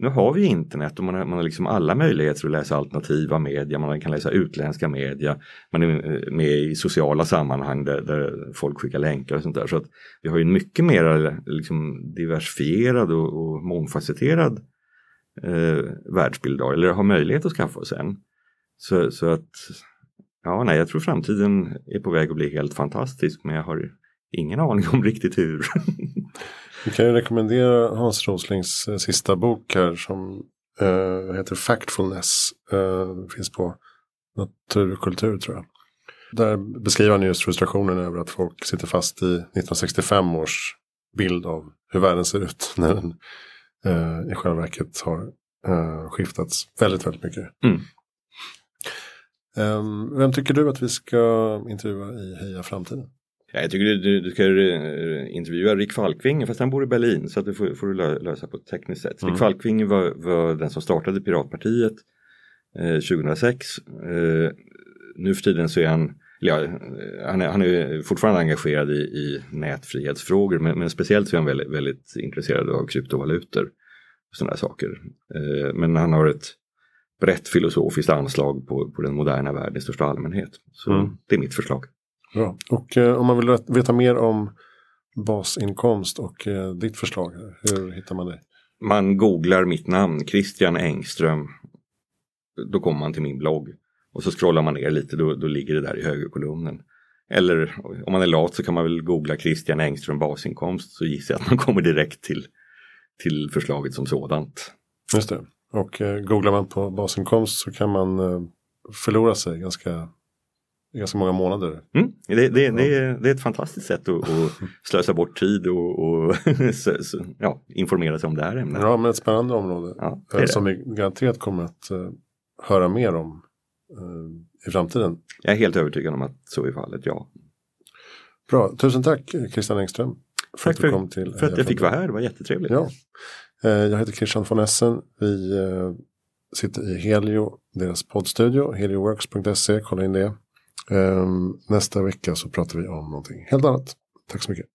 nu har vi internet och man har, man har liksom alla möjligheter att läsa alternativa media, man kan läsa utländska media, man är eh, med i sociala sammanhang där, där folk skickar länkar och sånt där. Så att vi har ju en mycket mer eh, liksom, diversifierad och, och mångfacetterad eh, världsbild idag, eller har möjlighet att skaffa oss en. Så, så att, ja nej, jag tror framtiden är på väg att bli helt fantastisk men jag har ingen aning om riktigt hur. (laughs) Vi kan ju rekommendera Hans Roslings eh, sista bok här som uh, heter Factfulness. Uh, finns på Natur och kultur tror jag. Där beskriver han just frustrationen över att folk sitter fast i 1965 års bild av hur världen ser ut (laughs) när den uh, i själva verket har uh, skiftats väldigt, väldigt mycket. Mm. Um, vem tycker du att vi ska intervjua i Heja Framtiden? Ja, jag tycker du, du, ska eh, intervjua Rick Falkvinge fast han bor i Berlin så att det får, får du lösa på ett tekniskt sätt. Mm. Rick Falkvinge var, var den som startade Piratpartiet eh, 2006. Eh, nu för tiden så är han Ja, han, är, han är fortfarande engagerad i, i nätfrihetsfrågor men, men, speciellt så är han väldigt, väldigt intresserad av kryptovalutor. Och sådana saker. Eh, men han har ett brett filosofiskt anslag på, på den moderna världen i största allmänhet. Så mm. det är mitt förslag. Bra. Och eh, om man vill veta mer om basinkomst och eh, ditt förslag, hur hittar man det? Man googlar mitt namn, Christian Engström. Då kommer man till min blogg. Och så scrollar man ner lite, då, då ligger det där i högerkolumnen. Eller om man är lat så kan man väl googla Christian Engström basinkomst så gissar jag att man kommer direkt till, till förslaget som sådant. Just det. Och eh, googlar man på basinkomst så kan man eh, förlora sig ganska ganska många månader. Mm. Det, det, det, är, det, är, ett fantastiskt sätt att, att (laughs) slösa bort tid och, och (laughs) ja, informera sig om det här ämnet. Ja, men ett spännande område ja, eh, som vi garanterat kommer att uh, höra mer om uh, i framtiden. Jag är helt övertygad om att så är fallet, ja. Bra, tusen tack Christian Engström. För tack att du kom till. För att jag fick vara här, det var jättetrevligt. Ja. Uh, jag heter Christian von Essen. Vi sitter i Helio, deras poddstudio, helioworks.se, kolla in det. Um, nästa vecka så pratar vi om någonting helt annat. Tack så mycket.